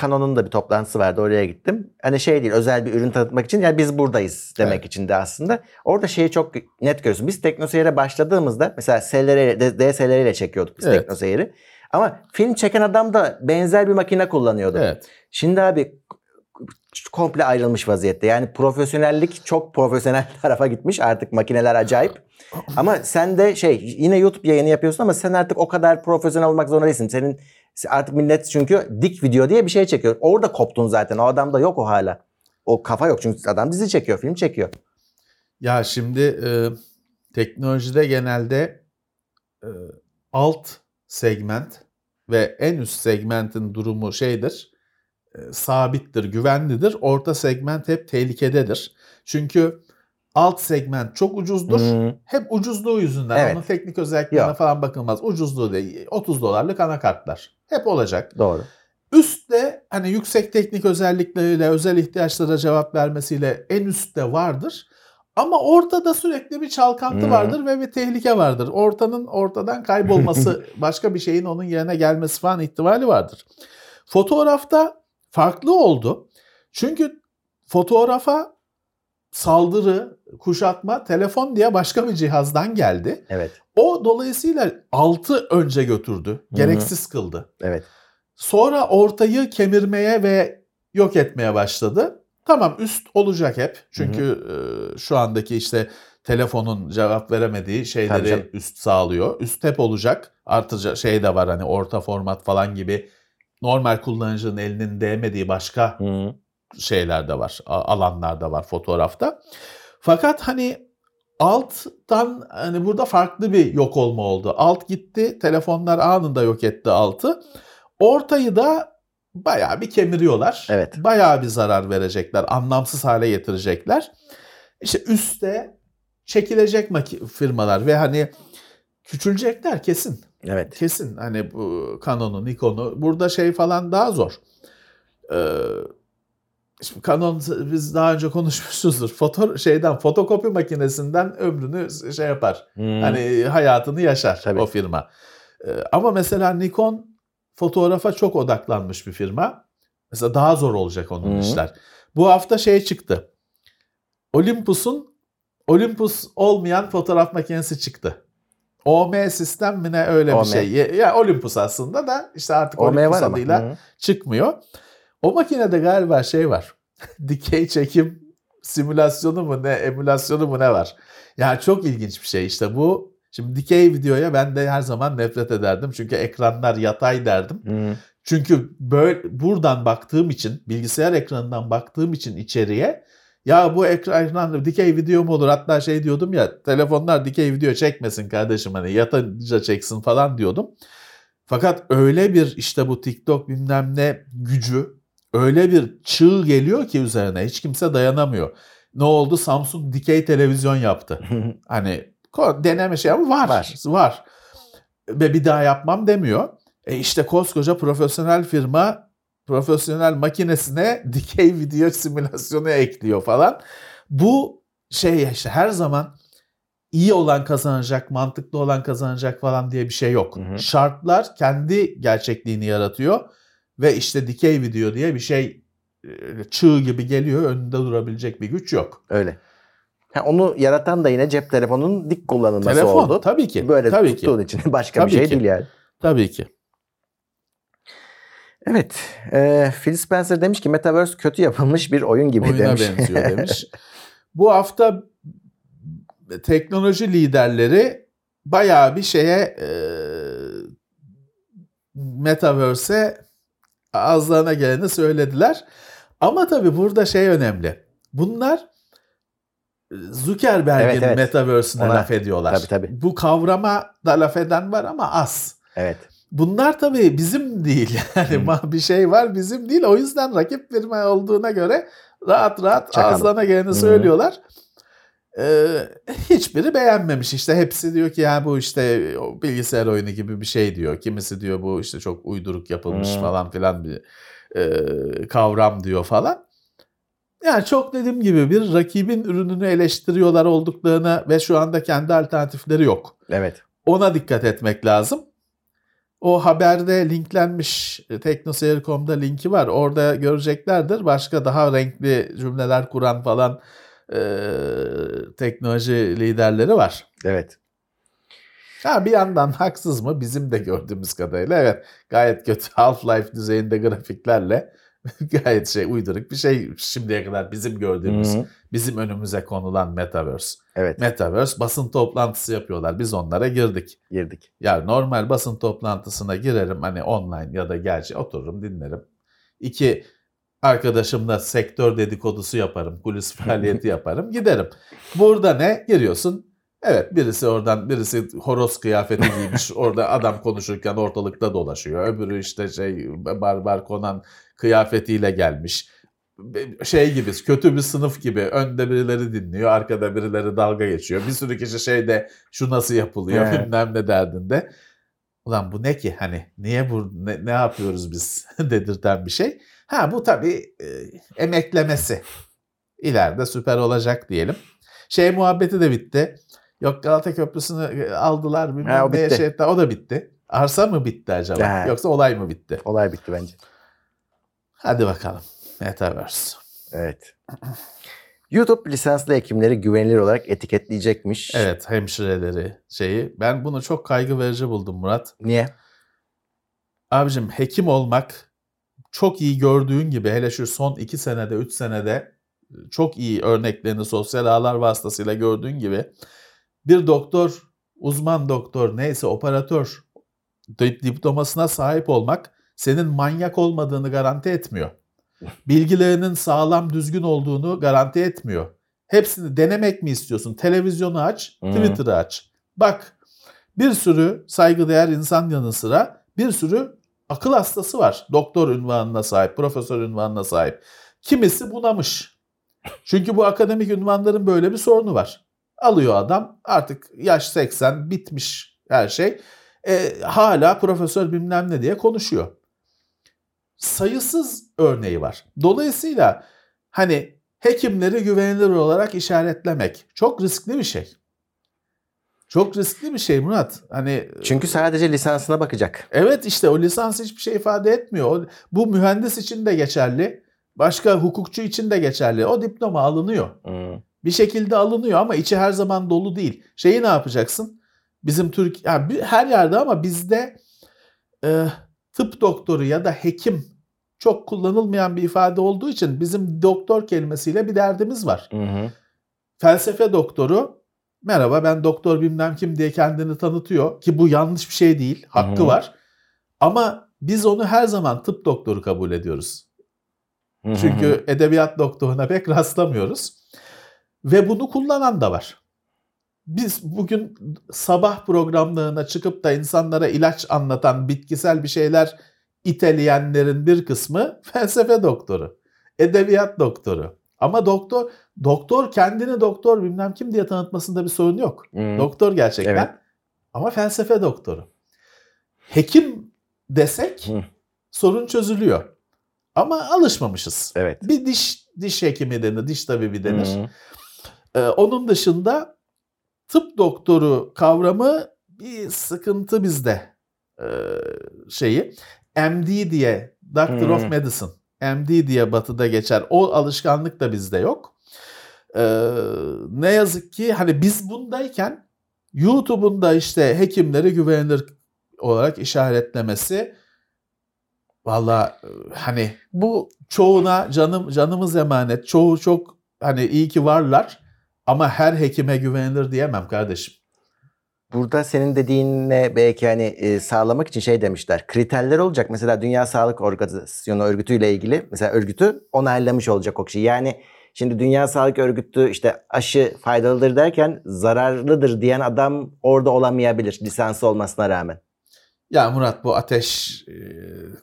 Canon'un da bir toplantısı vardı. Oraya gittim. Hani şey değil özel bir ürün tanıtmak için yani biz buradayız demek Evet. için de aslında. Orada şeyi çok net görüyorsun. Biz teknoseyire başladığımızda mesela SLR, DSLR ile çekiyorduk biz Evet. teknoseyiri. Ama film çeken adam da benzer bir makine kullanıyordu. Evet. Şimdi abi komple ayrılmış vaziyette. Yani profesyonellik çok profesyonel *laughs* tarafa gitmiş. Artık makineler acayip. Ama sen de şey yine YouTube yayını yapıyorsun ama sen artık o kadar profesyonel olmak zorunda değilsin. Senin artık millet çünkü dik video diye bir şey çekiyor. Orada koptun zaten. O adamda yok o hala. O kafa yok çünkü adam dizi çekiyor, film çekiyor. Ya şimdi e, teknolojide genelde e, alt segment ve en üst segmentin durumu şeydir, e, sabittir, güvenlidir. Orta segment hep tehlikededir. Çünkü alt segment çok ucuzdur. Hmm. Hep ucuzluğu yüzünden. Evet. Onun teknik özelliklerine Yok. falan bakılmaz. Ucuzluğu değil. 30 dolarlık anakartlar. Hep olacak. Doğru. Üstte hani yüksek teknik özellikleriyle, özel ihtiyaçlara cevap vermesiyle en üstte vardır. Ama ortada sürekli bir çalkantı Hı. vardır ve bir tehlike vardır. Ortanın ortadan kaybolması, *laughs* başka bir şeyin onun yerine gelmesi falan ihtimali vardır. Fotoğrafta farklı oldu. Çünkü fotoğrafa saldırı, kuşatma, telefon diye başka bir cihazdan geldi. Evet. O dolayısıyla altı önce götürdü. Gereksiz kıldı. Evet. Sonra ortayı kemirmeye ve yok etmeye başladı. Tamam üst olacak hep. Çünkü e, şu andaki işte telefonun cevap veremediği şeyleri üst sağlıyor. Üst hep olacak. Artıca şey de var hani orta format falan gibi normal kullanıcının elinin değmediği başka Hı. Şeyler de var. a- Alanlar da var fotoğrafta. Fakat hani alttan hani burada farklı bir yok olma oldu. Alt gitti. Telefonlar anında yok etti altı. Ortayı da bayağı bir kemiriyorlar. Evet. Bayağı bir zarar verecekler. Anlamsız hale getirecekler. İşte üstte çekilecek firmalar ve hani küçülecekler kesin. Evet. Kesin hani bu Canon'u, Nikon'u burada şey falan daha zor. Ee, şimdi Canon biz daha önce konuşmuşuzdur. Foto şeyden fotokopi makinesinden ömrünü şey yapar. Hı. Hani hayatını yaşar Tabii. o firma. Ee, ama mesela Nikon fotoğrafa çok odaklanmış bir firma. Mesela daha zor olacak onun Hı. işler. Bu hafta şey çıktı. Olympus'un Olympus olmayan fotoğraf makinesi çıktı. OM sistem mi ne öyle OM. bir şey. Ya Olympus aslında da işte artık OM Olympus adıyla Hı. çıkmıyor. O makinede galiba şey var. *laughs* Dikey çekim simülasyonu mu ne, emülasyonu mu ne var? Yani çok ilginç bir şey işte bu. Şimdi dikey videoya ben de her zaman nefret ederdim. Çünkü ekranlar yatay derdim. Hı. Çünkü böyle buradan baktığım için, bilgisayar ekranından baktığım için içeriye ya bu ekran dikey video mu olur? Hatta şey diyordum ya telefonlar dikey video çekmesin kardeşim hani yatınca çeksin falan diyordum. Fakat öyle bir işte bu TikTok bilmem ne gücü öyle bir çığ geliyor ki üzerine hiç kimse dayanamıyor. Ne oldu? Samsung dikey televizyon yaptı. *laughs* Hani deneme şey ama var. Var. Var. Ve bir daha yapmam demiyor. E işte koskoca profesyonel firma profesyonel makinesine *laughs* dikey video simülasyonu ekliyor falan. Bu şey işte her zaman iyi olan kazanacak, mantıklı olan kazanacak falan diye bir şey yok. Hı hı. Şartlar kendi gerçekliğini yaratıyor ve işte dikey video diye bir şey e, çığ gibi geliyor. Önünde durabilecek bir güç yok. Öyle. Ha, onu yaratan da yine cep telefonunun dik kullanılması Telefon oldu. tabii ki. Böyle tabii ki. tuttuğun için *laughs* başka Tabii bir şey ki. değil yani. Tabii ki. Evet. e, Phil Spencer demiş ki Metaverse kötü yapılmış bir oyun gibi Oyuna demiş. benziyor *laughs* demiş. Bu hafta teknoloji liderleri bayağı bir şeye e, Metaverse'e ağızlarına geleni söylediler. Ama tabii burada şey önemli. Bunlar e, Zuckerberg'in Evet, evet. Metaverse'ine Ona- laf ediyorlar. tabii, tabii. Bu kavrama da laf eden var ama az. evet. Bunlar tabii bizim değil. *laughs* Yani Hı. ma- bir şey var bizim değil. O yüzden rakip firma olduğuna göre rahat rahat Çakalım. ağızlarına geleni söylüyorlar. Ee, hiçbiri beğenmemiş. İşte hepsi diyor ki ya bu işte bilgisayar oyunu gibi bir şey diyor. Kimisi diyor bu işte çok uyduruk yapılmış Hı. falan filan bir e, kavram diyor falan. Yani çok dediğim gibi bir rakibin ürününü eleştiriyorlar olduklarını ve şu anda kendi alternatifleri yok. Evet. Ona dikkat etmek lazım. O haberde linklenmiş e, teknoseyir.com'da linki var. Orada göreceklerdir. Başka daha renkli cümleler kuran falan e, teknoloji liderleri var. Evet. Ha bir yandan haksız mı? Bizim de gördüğümüz kadarıyla evet gayet kötü *laughs* Half-Life düzeyinde grafiklerle *laughs* gayet şey uyduruk bir şey şimdiye kadar bizim gördüğümüz, Hı hı. bizim önümüze konulan Metaverse. Evet. Metaverse basın toplantısı yapıyorlar. Biz onlara girdik. Girdik. Ya normal basın toplantısına girerim hani online ya da gerçi otururum dinlerim. İki arkadaşımla sektör dedikodusu yaparım, kulis faaliyeti *laughs* yaparım, giderim. Burada ne? Giriyorsun. Evet birisi oradan birisi horoz kıyafeti giymiş *laughs* orada adam konuşurken ortalıkta dolaşıyor. Öbürü işte şey barbar konan kıyafetiyle gelmiş. Şey gibi kötü bir sınıf gibi önde birileri dinliyor arkada birileri dalga geçiyor. Bir sürü kişi şeyde şu nasıl yapılıyor He. bilmem ne derdinde. Ulan bu ne ki hani niye bu ne, ne yapıyoruz biz *laughs* dedirten bir şey. Ha bu tabii e, emeklemesi. İleride süper olacak diyelim. Şey muhabbeti de bitti. Yok Galata Köprüsü'nü e, aldılar bilmem Ha, o bitti. şey. O da bitti. Arsa mı bitti acaba? Ha. Yoksa olay mı bitti? Olay bitti bence. Hadi bakalım. Metaverse. Evet. YouTube lisanslı hekimleri güvenilir olarak etiketleyecekmiş. Evet hemşireleri şeyi. Ben bunu çok kaygı verici buldum Murat. Niye? Abicim hekim olmak çok iyi gördüğün gibi hele şu son 2 senede 3 senede çok iyi örneklerini sosyal ağlar vasıtasıyla gördüğün gibi bir doktor, uzman doktor neyse operatör di- diplomasına sahip olmak senin manyak olmadığını garanti etmiyor. Bilgilerinin sağlam düzgün olduğunu garanti etmiyor. Hepsini denemek mi istiyorsun? Televizyonu aç. Twitter'ı aç. Bak bir sürü saygıdeğer insan yanı sıra bir sürü akıl hastası var. Doktor ünvanına sahip, profesör ünvanına sahip. Kimisi bunamış. Çünkü bu akademik ünvanların böyle bir sorunu var. Alıyor adam artık yaş 80 bitmiş her şey. E, hala profesör bilmem ne diye konuşuyor. Sayısız örneği var. Dolayısıyla hani hekimleri güvenilir olarak işaretlemek çok riskli bir şey. Çok riskli bir şey Murat. Hani Çünkü sadece lisansına bakacak. Evet işte o lisans hiçbir şey ifade etmiyor. Bu mühendis için de geçerli. Başka hukukçu için de geçerli. O diploma alınıyor. Hmm. Bir şekilde alınıyor ama içi her zaman dolu değil. Şeyi ne yapacaksın? Bizim Türk yani her yerde ama bizde e, tıp doktoru ya da hekim çok kullanılmayan bir ifade olduğu için bizim doktor kelimesiyle bir derdimiz var. Hı hı. Felsefe doktoru merhaba ben doktor bilmem kim diye kendini tanıtıyor ki bu yanlış bir şey değil. Hakkı Hı hı. var. Ama biz onu her zaman tıp doktoru kabul ediyoruz. Hı hı. Çünkü edebiyat doktoruna pek rastlamıyoruz. Ve bunu kullanan da var. Biz bugün sabah programlarına çıkıp da insanlara ilaç anlatan bitkisel bir şeyler iteleyenlerin bir kısmı felsefe doktoru, edebiyat doktoru. Ama doktor doktor kendini doktor bilmem kim diye tanıtmasında bir sorun yok. Hı. Doktor gerçekten. Evet. Ama felsefe doktoru. Hekim desek Hı. sorun çözülüyor. Ama alışmamışız. Evet. Bir diş diş hekimi denir, diş tabibi denir. Hı. Ee, onun dışında tıp doktoru kavramı bir sıkıntı bizde ee, şeyi. MD diye Doctor Hmm. of Medicine. MD diye batıda geçer. O alışkanlık da bizde yok. Ee, ne yazık ki hani biz bundayken YouTube'un da işte hekimleri güvenilir olarak işaretlemesi valla e, hani Bu çoğuna canım canımız emanet. Çoğu çok hani iyi ki varlar ama her hekime güvenilir diyemem kardeşim. Burada senin dediğinle belki hani e, sağlamak için şey demişler. Kriterler olacak. Mesela Dünya Sağlık Organizasyonu örgütüyle ilgili mesela örgütü onaylamış olacak o kişi. Yani şimdi Dünya Sağlık Örgütü işte aşı faydalıdır derken zararlıdır diyen adam orada olamayabilir lisansı olmasına rağmen. Ya Murat bu ateş e,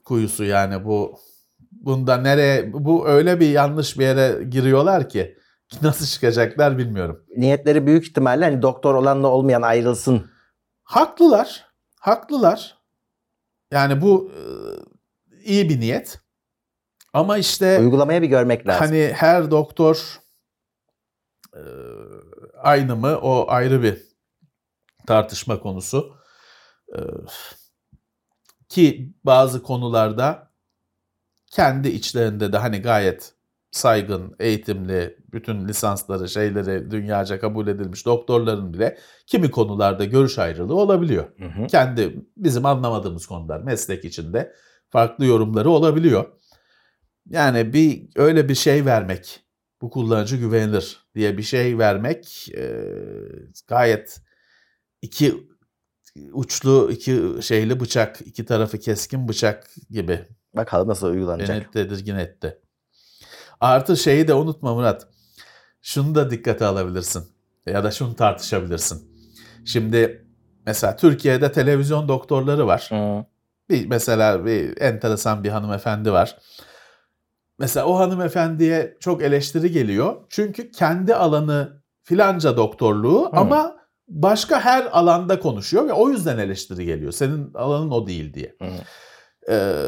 kuyusu yani bu bunda nereye bu öyle bir yanlış bir yere giriyorlar ki *laughs* nasıl çıkacaklar bilmiyorum. Niyetleri büyük ihtimalle hani doktor olanla olmayan ayrılsın. Haklılar. Haklılar. Yani bu e, iyi bir niyet. Ama işte Uygulamaya bir görmek lazım. hani her doktor e, aynı mı o ayrı bir tartışma konusu. E, ki bazı konularda kendi içlerinde de hani gayet saygın, eğitimli, bütün lisansları, şeyleri dünyaca kabul edilmiş doktorların bile kimi konularda görüş ayrılığı olabiliyor. Hı hı. Kendi bizim anlamadığımız konular meslek içinde farklı yorumları olabiliyor. Yani bir öyle bir şey vermek, bu kullanıcı güvenilir diye bir şey vermek e, gayet iki uçlu, iki şeyli bıçak, iki tarafı keskin bıçak gibi Bakalım nasıl uygulanacak. Beni tedirgin etti. Artı şeyi de unutma Murat. Şunu da dikkate alabilirsin. Ya da şunu tartışabilirsin. Şimdi mesela Türkiye'de televizyon doktorları var. Hı. Bir mesela bir enteresan bir hanımefendi var. Mesela o hanımefendiye çok eleştiri geliyor. Çünkü kendi alanı filanca doktorluğu Hı. ama başka her alanda konuşuyor ve o yüzden eleştiri geliyor. Senin alanın o değil diye. Hı. Ee,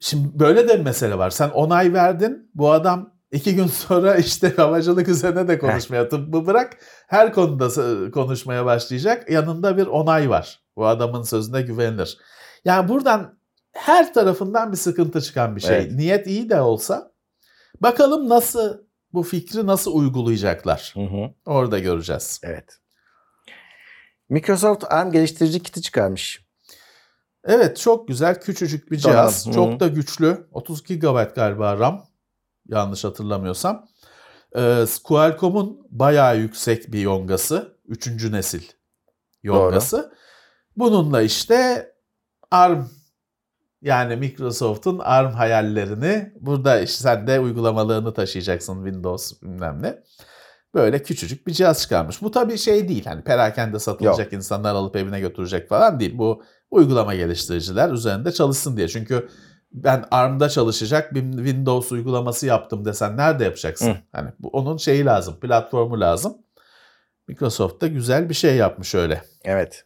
şimdi böyle de bir mesele var. Sen onay verdin. Bu adam iki gün *laughs* sonra işte havacılık üzerine de konuşmaya tıbbı bırak. Her konuda konuşmaya başlayacak. Yanında bir onay var. Bu adamın sözüne güvenilir. Yani buradan her tarafından bir sıkıntı çıkan bir şey. Evet. Niyet iyi de olsa bakalım nasıl bu fikri nasıl uygulayacaklar. Hı hı. Orada göreceğiz. Evet. Microsoft ARM geliştirici kiti çıkarmış. Evet çok güzel küçücük bir cihaz. hı. Çok da güçlü. 32 GB galiba RAM. Yanlış hatırlamıyorsam. Ee, Qualcomm'un bayağı yüksek bir yongası. Üçüncü nesil yongası. Bununla işte ARM yani Microsoft'un ARM hayallerini burada işte sen de uygulamalarını taşıyacaksın Windows bilmem ne. Böyle küçücük bir cihaz çıkarmış. Bu tabii şey değil. Hani perakende satılacak insanlar alıp evine götürecek falan değil. Bu uygulama geliştiriciler üzerinde çalışsın diye. Çünkü ben ARM'da çalışacak bir Windows uygulaması yaptım desen nerede yapacaksın? Hı. Hani bu, onun şeyi lazım, platformu lazım. Microsoft da güzel bir şey yapmış öyle. Evet.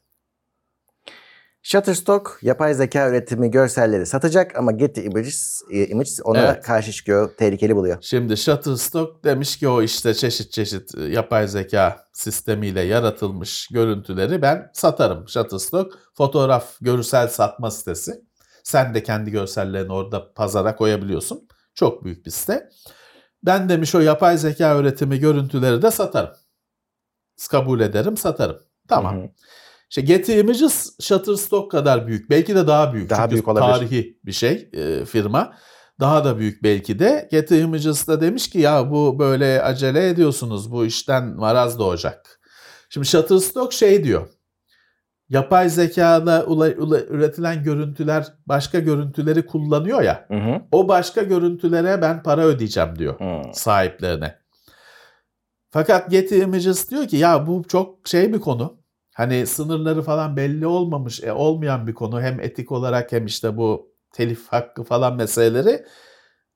Shutterstock yapay zeka üretimi görselleri satacak ama Getty Images, e, Images ona Evet. karşı çıkıyor, tehlikeli buluyor. Şimdi Shutterstock demiş ki o işte çeşit çeşit e, yapay zeka sistemiyle yaratılmış görüntüleri ben satarım. Shutterstock fotoğraf görsel satma sitesi. Sen de kendi görsellerini orada pazara koyabiliyorsun. Çok büyük bir site. Ben demiş o yapay zeka üretimi görüntüleri de satarım. Kabul ederim satarım. Tamam. Hı hı. İşte Getty Images Shutterstock kadar büyük. Belki de daha büyük. Daha Çünkü büyük olabilir. tarihi bir şey e, firma. Daha da büyük belki de. Getty Images da demiş ki ya bu böyle acele ediyorsunuz. Bu işten maraz doğacak. Şimdi Shutterstock şey diyor. Yapay zekada ula- ula- üretilen görüntüler başka görüntüleri kullanıyor ya. Hı hı. O başka görüntülere ben para ödeyeceğim diyor Hı. sahiplerine. Fakat Getty Images diyor ki ya bu çok şey bir konu. Hani sınırları falan belli olmamış, e, olmayan bir konu. Hem etik olarak hem işte bu telif hakkı falan meseleleri.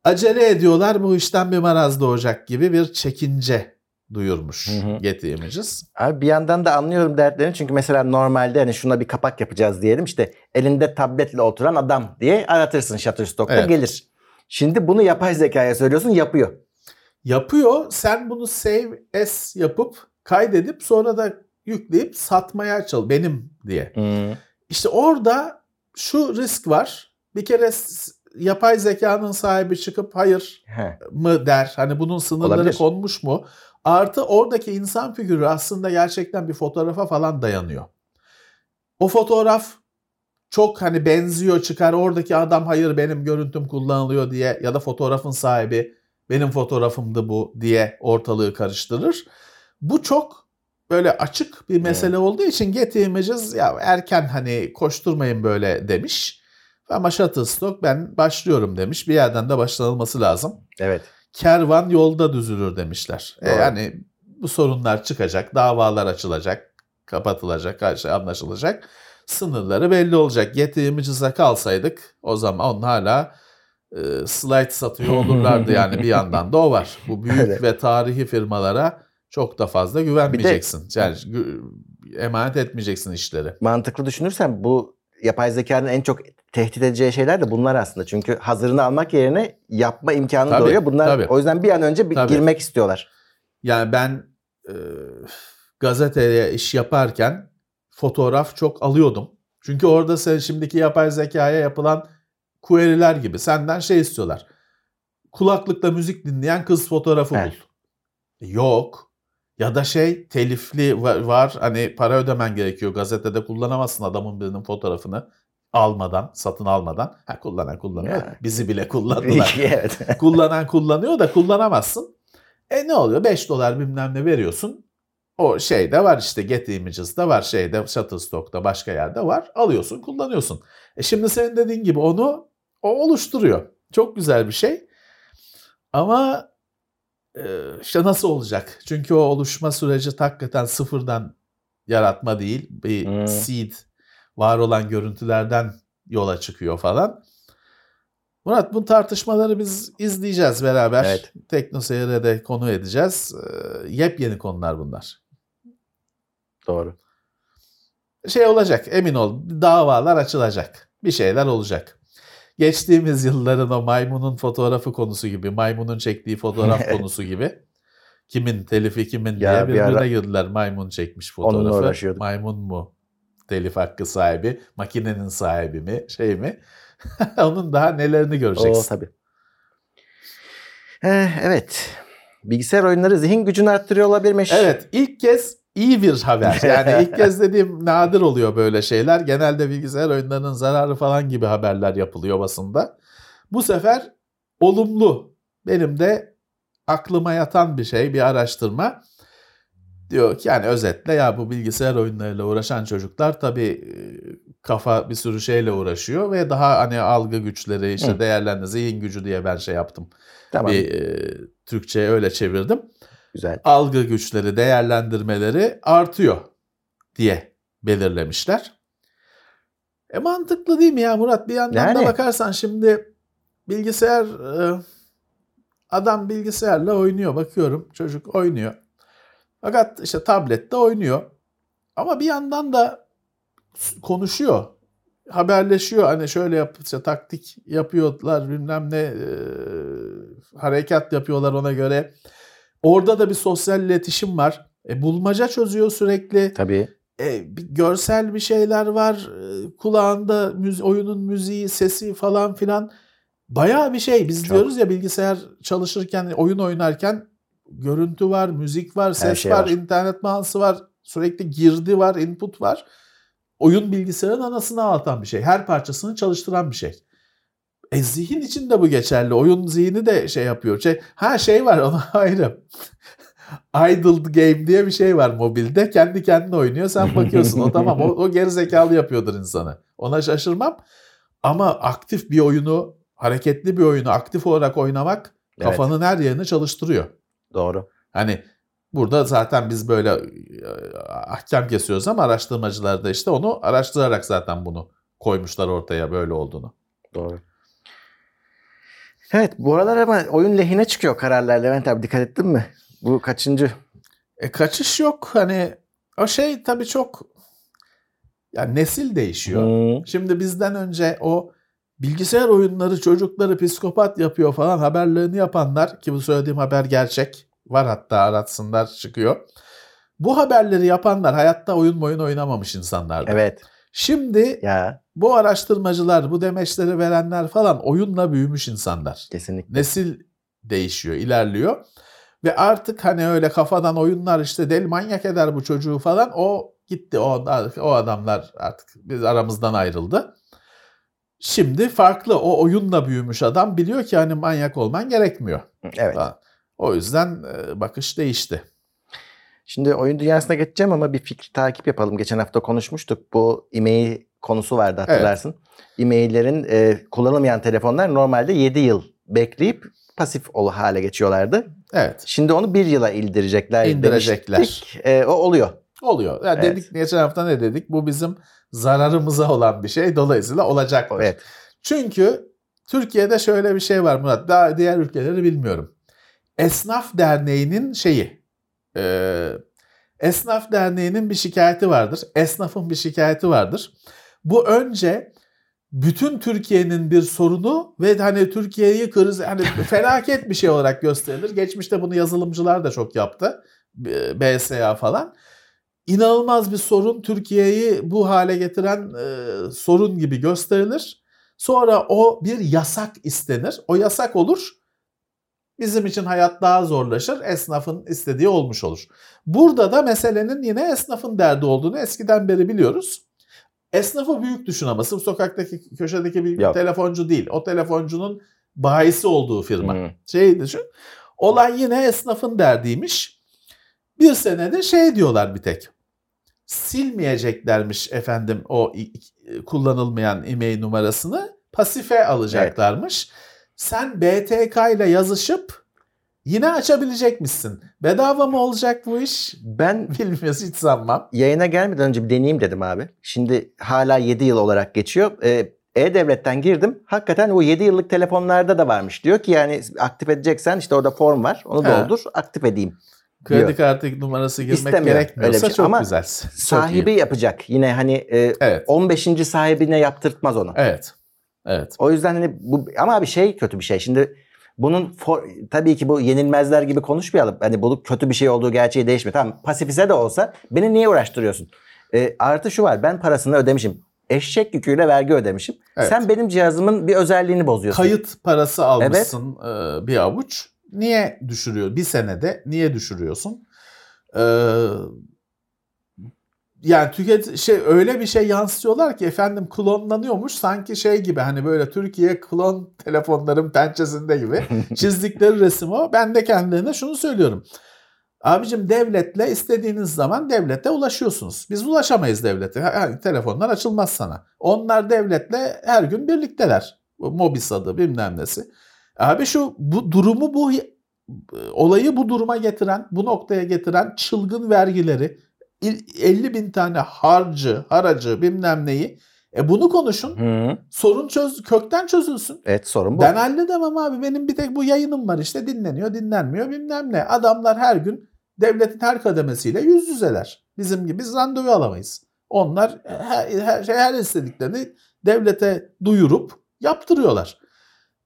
Acele ediyorlar bu işten bir maraz doğacak gibi bir çekince duyurmuş Hı hı. Getty Images. Abi bir yandan da anlıyorum dertlerini çünkü mesela normalde hani şuna bir kapak yapacağız diyelim işte elinde tabletle oturan adam diye aratırsın Shutterstock'ta Evet. gelir. Şimdi bunu yapay zekaya söylüyorsun yapıyor. Yapıyor. Sen bunu save as yapıp kaydedip sonra da yükleyip satmaya çal benim diye. İşte orada şu risk var. Bir kere yapay zekanın sahibi çıkıp hayır He. mı der. Hani bunun sınırları Olabilir. konmuş mu? Artı oradaki insan figürü aslında gerçekten bir fotoğrafa falan dayanıyor. O fotoğraf çok hani benziyor çıkar oradaki adam hayır benim görüntüm kullanılıyor diye ya da fotoğrafın sahibi benim fotoğrafımdı bu diye ortalığı karıştırır. Bu çok böyle açık bir mesele olduğu için Getty Images ya erken hani koşturmayın böyle demiş. Ama Shutterstock ben başlıyorum demiş. Bir yerden de başlanılması lazım. Evet. Kervan yolda düzülür demişler. E, yani bu sorunlar çıkacak, davalar açılacak, kapatılacak, her şey anlaşılacak. Sınırları belli olacak. Getty Images'a kalsaydık o zaman hala e, slide satıyor olurlardı yani bir *laughs* yandan da o var. Bu büyük Evet. ve tarihi firmalara çok da fazla güvenmeyeceksin. Yani gü- emanet etmeyeceksin işleri. Mantıklı düşünürsen bu yapay zekanın en çok tehdit edeceği şeyler de bunlar aslında. Çünkü hazırını almak yerine yapma imkanı Tabii, doğuyor. Bunlar tabii. o yüzden bir an önce bir Tabii. girmek istiyorlar. Yani ben e, gazeteye iş yaparken fotoğraf çok alıyordum. Çünkü orada sen şimdiki yapay zekaya yapılan query'ler gibi senden şey istiyorlar. Kulaklıkla müzik dinleyen kız fotoğrafı Evet. bul. Yok. Ya da şey telifli var, var hani para ödemen gerekiyor. Gazetede kullanamazsın adamın birinin fotoğrafını almadan, satın almadan. Ha kullanan kullanıyor. Ya. Bizi bile kullandılar evet. *laughs* kullanan kullanıyor da kullanamazsın. E ne oluyor? 5 dolar bilmem ne veriyorsun. O şeyde var işte Getty Images'da var şeyde Shutterstock'ta başka yerde var. Alıyorsun kullanıyorsun. E şimdi senin dediğin gibi onu o oluşturuyor. Çok güzel bir şey. Ama işte nasıl olacak? Çünkü o oluşma süreci hakikaten sıfırdan yaratma değil. Bir Hmm. seed var olan görüntülerden yola çıkıyor falan. Murat bu tartışmaları biz izleyeceğiz beraber. Evet. Tekno Seyir'e de konu edeceğiz. Ee, yepyeni konular bunlar. Doğru. Şey olacak emin ol davalar açılacak. Bir şeyler olacak. Geçtiğimiz yılların o maymunun fotoğrafı konusu gibi, maymunun çektiği fotoğraf *laughs* konusu gibi. Kimin telifi kimin Ya diye bir birbirine ara- girdiler. Maymun çekmiş fotoğrafı. Maymun mu? Telif hakkı sahibi, makinenin sahibi mi, şey mi? *laughs* Onun daha nelerini O göreceksin. tabii. Eh, evet. Bilgisayar oyunları zihin gücünü arttırıyor olabilirmiş. Evet ilk kez iyi bir haber. *laughs* Yani ilk kez dediğim nadir oluyor böyle şeyler. Genelde bilgisayar oyunlarının zararı falan gibi haberler yapılıyor basında. Bu sefer olumlu. Benim de aklıma yatan bir şey, bir araştırma. Diyor ki yani özetle ya bu bilgisayar oyunlarıyla uğraşan çocuklar tabii kafa bir sürü şeyle uğraşıyor ve daha hani algı güçleri işte Hı. değerlendi zihin gücü diye ben şey yaptım. Tamam. Bir e, Türkçe'ye öyle çevirdim Güzel. algı güçleri, değerlendirmeleri artıyor diye belirlemişler. E mantıklı değil mi ya Murat? Bir yandan da Yani. bakarsan şimdi bilgisayar e, adam bilgisayarla oynuyor bakıyorum çocuk oynuyor. Fakat işte tablette oynuyor. Ama bir yandan da konuşuyor. Haberleşiyor hani şöyle yap, işte taktik yapıyorlar bilmem ne e, harekat yapıyorlar ona göre. Orada da bir sosyal iletişim var. E, bulmaca çözüyor sürekli. Tabii. E, bir görsel bir şeyler var. E, kulağında müzi- oyunun müziği, sesi falan filan. Bayağı bir şey. Biz Çok. diyoruz ya bilgisayar çalışırken, oyun oynarken görüntü var, müzik var, ses şey var, var. internet bağlantısı var. Sürekli girdi var, input var. Oyun bilgisayarın anasını ağlatan bir şey. Her parçasını çalıştıran bir şey. E zihin için de bu geçerli. Oyun zihni de şey yapıyor. Şey, ha şey var *laughs* ona ayrı. Idle game diye bir şey var mobilde. Kendi kendine oynuyor. Sen *laughs* bakıyorsun. O tamam. O, o geri zekalı yapıyordur insanı. Ona şaşırmam. Ama aktif bir oyunu, hareketli bir oyunu aktif olarak oynamak Evet. kafanın her yerini çalıştırıyor. Doğru. Hani burada zaten biz böyle e, ahkam kesiyoruz ama araştırmacılar da işte onu araştırarak zaten bunu koymuşlar ortaya böyle olduğunu. Doğru. Evet bu aralar ama oyun lehine çıkıyor kararlar Levent abi dikkat ettin mi? Bu kaçıncı? E kaçış yok hani o şey tabii çok yani nesil değişiyor. Hmm, Şimdi bizden önce o bilgisayar oyunları çocukları psikopat yapıyor falan haberlerini yapanlar ki bu söylediğim haber gerçek var hatta aratsınlar çıkıyor. Bu haberleri yapanlar hayatta oyun oyun oynamamış insanlardı. Evet. Şimdi Ya bu araştırmacılar, bu demeçleri verenler falan oyunla büyümüş insanlar. kesinlikle. Nesil değişiyor, ilerliyor. Ve artık hani öyle kafadan oyunlar işte deli manyak eder bu çocuğu falan o gitti. O, o adamlar artık biz aramızdan ayrıldı. Şimdi farklı o oyunla büyümüş adam biliyor ki hani manyak olman gerekmiyor. Evet. O yüzden e, bakış değişti. Şimdi oyun dünyasına geçeceğim ama bir fikri takip yapalım. Geçen hafta konuşmuştuk. Bu e-mail konusu vardı hatırlarsın. E-maillerin e, kullanılmayan telefonlar normalde 7 yıl bekleyip pasif ol hale geçiyorlardı. Evet. Şimdi onu bir yıla indirecekler. İndirecekler. demiştik. E, o oluyor. Oluyor. Yani Evet. dedik geçen hafta ne dedik? Bu bizim zararımıza olan bir şey. Dolayısıyla olacaktır. Evet. Çünkü Türkiye'de şöyle bir şey var Murat. Daha diğer ülkeleri bilmiyorum. Esnaf Derneği'nin şeyi. E, Esnaf Derneği'nin bir şikayeti vardır. Esnafın bir şikayeti vardır. Bu önce bütün Türkiye'nin bir sorunu ve hani Türkiye'yi kriz hani *laughs* felaket bir şey olarak gösterilir. Geçmişte bunu yazılımcılar da çok yaptı. BSA falan. İnanılmaz bir sorun Türkiye'yi bu hale getiren e, sorun gibi gösterilir. Sonra o bir yasak istenir. O yasak olur. Bizim için hayat daha zorlaşır. Esnafın istediği olmuş olur. Burada da meselenin yine esnafın derdi olduğunu eskiden beri biliyoruz. Esnafı büyük düşün ama sırf sokaktaki köşedeki bir Yok. telefoncu değil. O telefoncunun bahisi olduğu firma. Hı. Şey düşün. Olay yine esnafın derdiymiş. Bir senede şey diyorlar bir tek. Silmeyeceklermiş efendim o kullanılmayan e-mail numarasını pasife alacaklarmış. Sen BTK ile yazışıp yine açabilecekmişsin. Bedava mı olacak bu iş? Ben *laughs* Bilmiyoruz hiç sanmam. yayına gelmeden önce bir deneyeyim dedim abi. Şimdi hala 7 yıl olarak geçiyor. Ee, E-Devlet'ten girdim. Hakikaten o 7 yıllık telefonlarda da varmış. Diyor ki yani aktif edeceksen işte orada form var. Onu He. doldur, aktif edeyim. Kredi Diyor. kartı numarası girmek İstemiyor gerekmiyorsa öyle bir şey. çok Ama güzel. Çok Sahibi iyi. yapacak. Yine hani e, Evet. 15. sahibine yaptırtmaz onu. Evet. Evet. O yüzden hani bu ama abi şey kötü bir şey. Şimdi bunun for- tabii ki bu yenilmezler gibi konuşmayalım. Hani bu kötü bir şey olduğu gerçeği değişmiyor. Tamam pasifize de olsa beni niye uğraştırıyorsun? E, artı şu var ben parasını ödemişim. Eşek yüküyle vergi ödemişim. Evet. Sen benim cihazımın bir özelliğini bozuyorsun. Kayıt parası almışsın e, bir avuç. Niye düşürüyor? Bir senede niye düşürüyorsun? Ee, yani tüket şey öyle bir şey yansıtıyorlar ki efendim klonlanıyormuş sanki şey gibi hani böyle Türkiye klon telefonların pençesinde gibi *laughs* çizdikleri resim o. Ben de kendilerine şunu söylüyorum. Abicim devletle istediğiniz zaman devlete ulaşıyorsunuz. Biz ulaşamayız devlete. Yani telefonlar açılmaz sana. Onlar devletle her gün birlikteler. Mobis adı bilmem nesi. Abi şu bu durumu bu olayı bu duruma getiren, bu noktaya getiren çılgın vergileri, il- 50 bin tane harcı, haracı bilmem neyi. E bunu konuşun. Hı. Sorun çöz, kökten çözülsün. Evet sorun bu. Ben halledemem abi. Benim bir tek bu yayınım var işte dinleniyor, dinlenmiyor bilmem ne. Adamlar her gün devletin her kademesiyle yüz yüzeler. Bizim gibi biz randevu alamayız. Onlar her, her, şey, her istediklerini devlete duyurup yaptırıyorlar.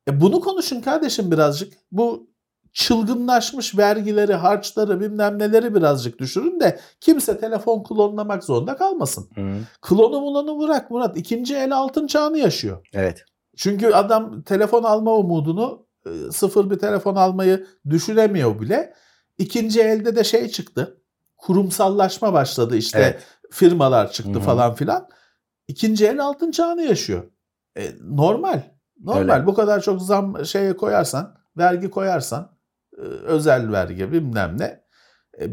E bunu konuşun kardeşim birazcık. Bu çılgınlaşmış vergileri, harçları bilmem neleri birazcık düşürün de kimse telefon klonlamak zorunda kalmasın. Hı. Klonu mulonu bırak Murat. ikinci el altın çağını yaşıyor. Evet. Çünkü adam telefon alma umudunu e, sıfır bir telefon almayı düşünemiyor bile. İkinci elde de şey çıktı. Kurumsallaşma başladı işte Evet. firmalar çıktı Hı falan filan. İkinci el altın çağını yaşıyor. E, normal. Normal. Öyle. Bu kadar çok zam şeye koyarsan, vergi koyarsan, özel vergi bilmem ne. E,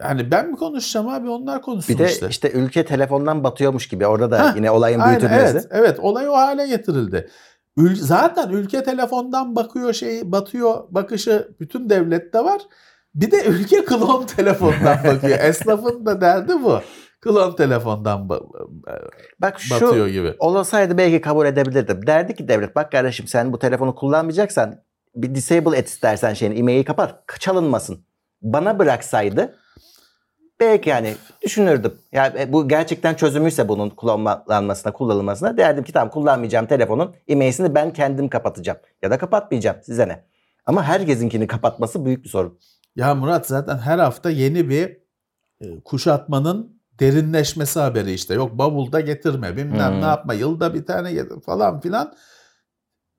hani ben mi konuşacağım abi onlar konuşsun Bir de işte. işte. ülke telefondan batıyormuş gibi. Orada da Hah, yine olayın Aynen, büyütülmesi. evet, evet olay o hale getirildi. Ül- zaten ülke telefondan bakıyor şeyi batıyor bakışı bütün devlette var. Bir de ülke *laughs* klon telefondan bakıyor. *laughs* Esnafın da derdi bu. Klon telefondan ba- Bak şu batıyor gibi. olasaydı belki kabul edebilirdim. Derdi ki devlet bak kardeşim sen bu telefonu kullanmayacaksan bir disable et istersen şeyini e-maili kapat çalınmasın. Bana bıraksaydı Belki yani düşünürdüm. Yani e, bu gerçekten çözümüyse bunun kullanılmasına, kullanılmasına derdim ki tamam kullanmayacağım telefonun e-mail'sini ben kendim kapatacağım. Ya da kapatmayacağım size ne. Ama herkesinkini kapatması büyük bir sorun. Ya Murat zaten her hafta yeni bir e, kuşatmanın derinleşmesi haberi işte. Yok bavulda getirme bilmem Hmm. ne yapma yılda bir tane getir falan filan.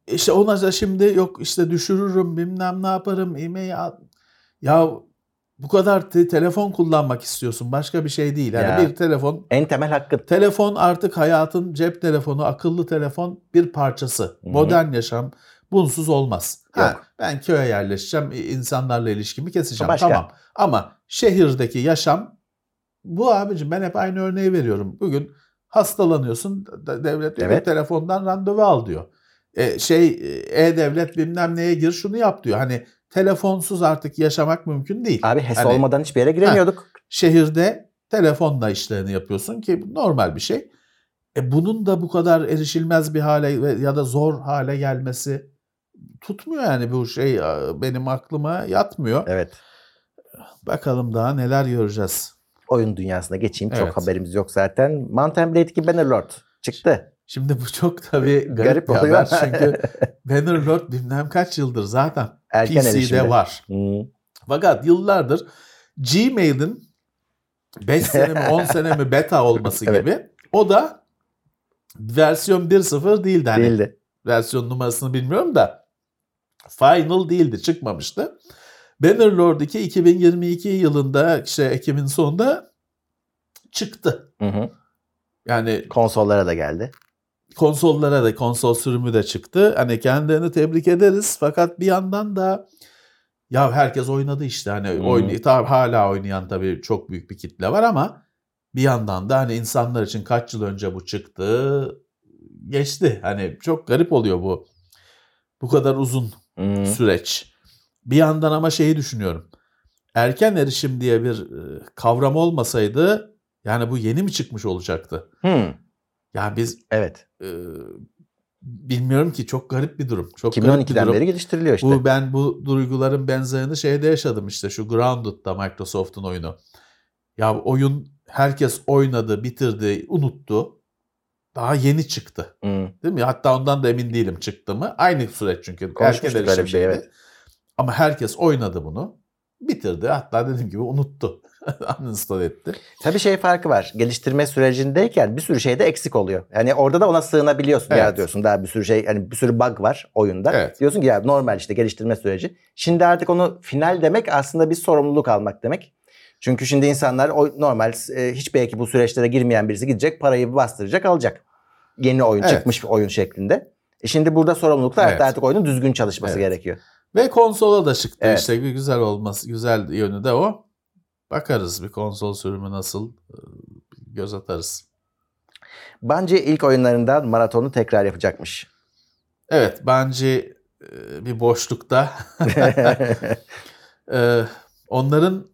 İşte ona da şimdi yok işte düşürürüm bilmem ne yaparım e-mail al- Ya bu kadar te- telefon kullanmak istiyorsun başka bir şey değil. Yani Ya. bir telefon En temel hakkın. Telefon artık hayatın cep telefonu, akıllı telefon bir parçası. Hı hı. Modern yaşam bunsuz olmaz. Ha, Yok. ben köye yerleşeceğim, insanlarla ilişkimi keseceğim. Başka. Tamam. Ama şehirdeki yaşam bu abicim ben hep aynı örneği veriyorum. Bugün hastalanıyorsun, de- devlet diyor Evet. telefondan randevu al diyor. E, şey e-devlet bilmem neye gir şunu yap diyor. Hani telefonsuz artık yaşamak mümkün değil. Abi HES Hani- olmadan hiçbir yere giremiyorduk. şehirde telefonla işlerini yapıyorsun ki normal bir şey. E bunun da bu kadar erişilmez bir hale ya da zor hale gelmesi tutmuyor yani bu şey e, benim aklıma yatmıyor. Evet. Bakalım daha neler göreceğiz. Oyun dünyasına geçeyim. Evet. Çok haberimiz yok zaten. Mount and Blade 2 Bannerlord çıktı. Şimdi bu çok tabii garip, Garip bir oluyor. haber çünkü *laughs* Bannerlord bilmem kaç yıldır zaten Erken PC'de erişimde. var. Hmm. Fakat yıllardır Gmail'in 5 sene mi 10 sene mi beta olması *laughs* Evet. gibi o da versiyon 1.0 değildi. Hani Değildi. versiyon numarasını bilmiyorum da final değildi çıkmamıştı. Bannerlord 2 2022 yılında işte Ekim'in sonunda çıktı. Hı hı. Yani Konsollara da geldi. Konsollara da konsol sürümü de çıktı. Hani kendilerini tebrik ederiz fakat bir yandan da ya herkes oynadı işte hani Hmm. oyn tabii hala oynayan tabii çok büyük bir kitle var ama bir yandan da hani insanlar için kaç yıl önce bu çıktı geçti. Hani çok garip oluyor bu. Bu kadar uzun Hmm. süreç. Bir yandan ama şeyi düşünüyorum. Erken erişim diye bir e, kavram olmasaydı yani bu yeni mi çıkmış olacaktı? Hmm. Ya biz Evet. e, bilmiyorum ki çok garip bir durum. Çok garip bir 2012'den durum. beri geliştiriliyor işte. Bu ben bu duyguların benzerini şeyde yaşadım işte şu Grounded'da Microsoft'un oyunu. Ya oyun herkes oynadı, bitirdi, unuttu. Daha yeni çıktı. Hmm. Değil mi? Hatta ondan da emin değilim çıktı mı. Aynı süreç çünkü. Konuşmuştuk öyle bir şey, erişimdeydi. Ama herkes oynadı bunu. Bitirdi. Hatta dediğim gibi unuttu. *laughs* Uninstall etti. Tabii şey farkı var. Geliştirme sürecindeyken bir sürü şey de eksik oluyor. Yani orada da ona sığınabiliyorsun. Ya Evet. diyorsun daha bir sürü şey hani bir sürü bug var oyunda. Evet. Diyorsun ki ya normal işte geliştirme süreci. Şimdi artık onu final demek aslında bir sorumluluk almak demek. Çünkü şimdi insanlar o normal e, hiç belki bu süreçlere girmeyen birisi gidecek parayı bastıracak alacak. Yeni oyun Evet. çıkmış bir oyun şeklinde. E şimdi burada sorumluluklar Evet. artık oyunun düzgün çalışması Evet. gerekiyor. Ve konsola da çıktı Evet. işte güzel olması güzel yönü de o. Bakarız bir konsol sürümü nasıl göz atarız. Bence ilk oyunlarından maratonu tekrar yapacakmış. Evet bence bir boşlukta *laughs* onların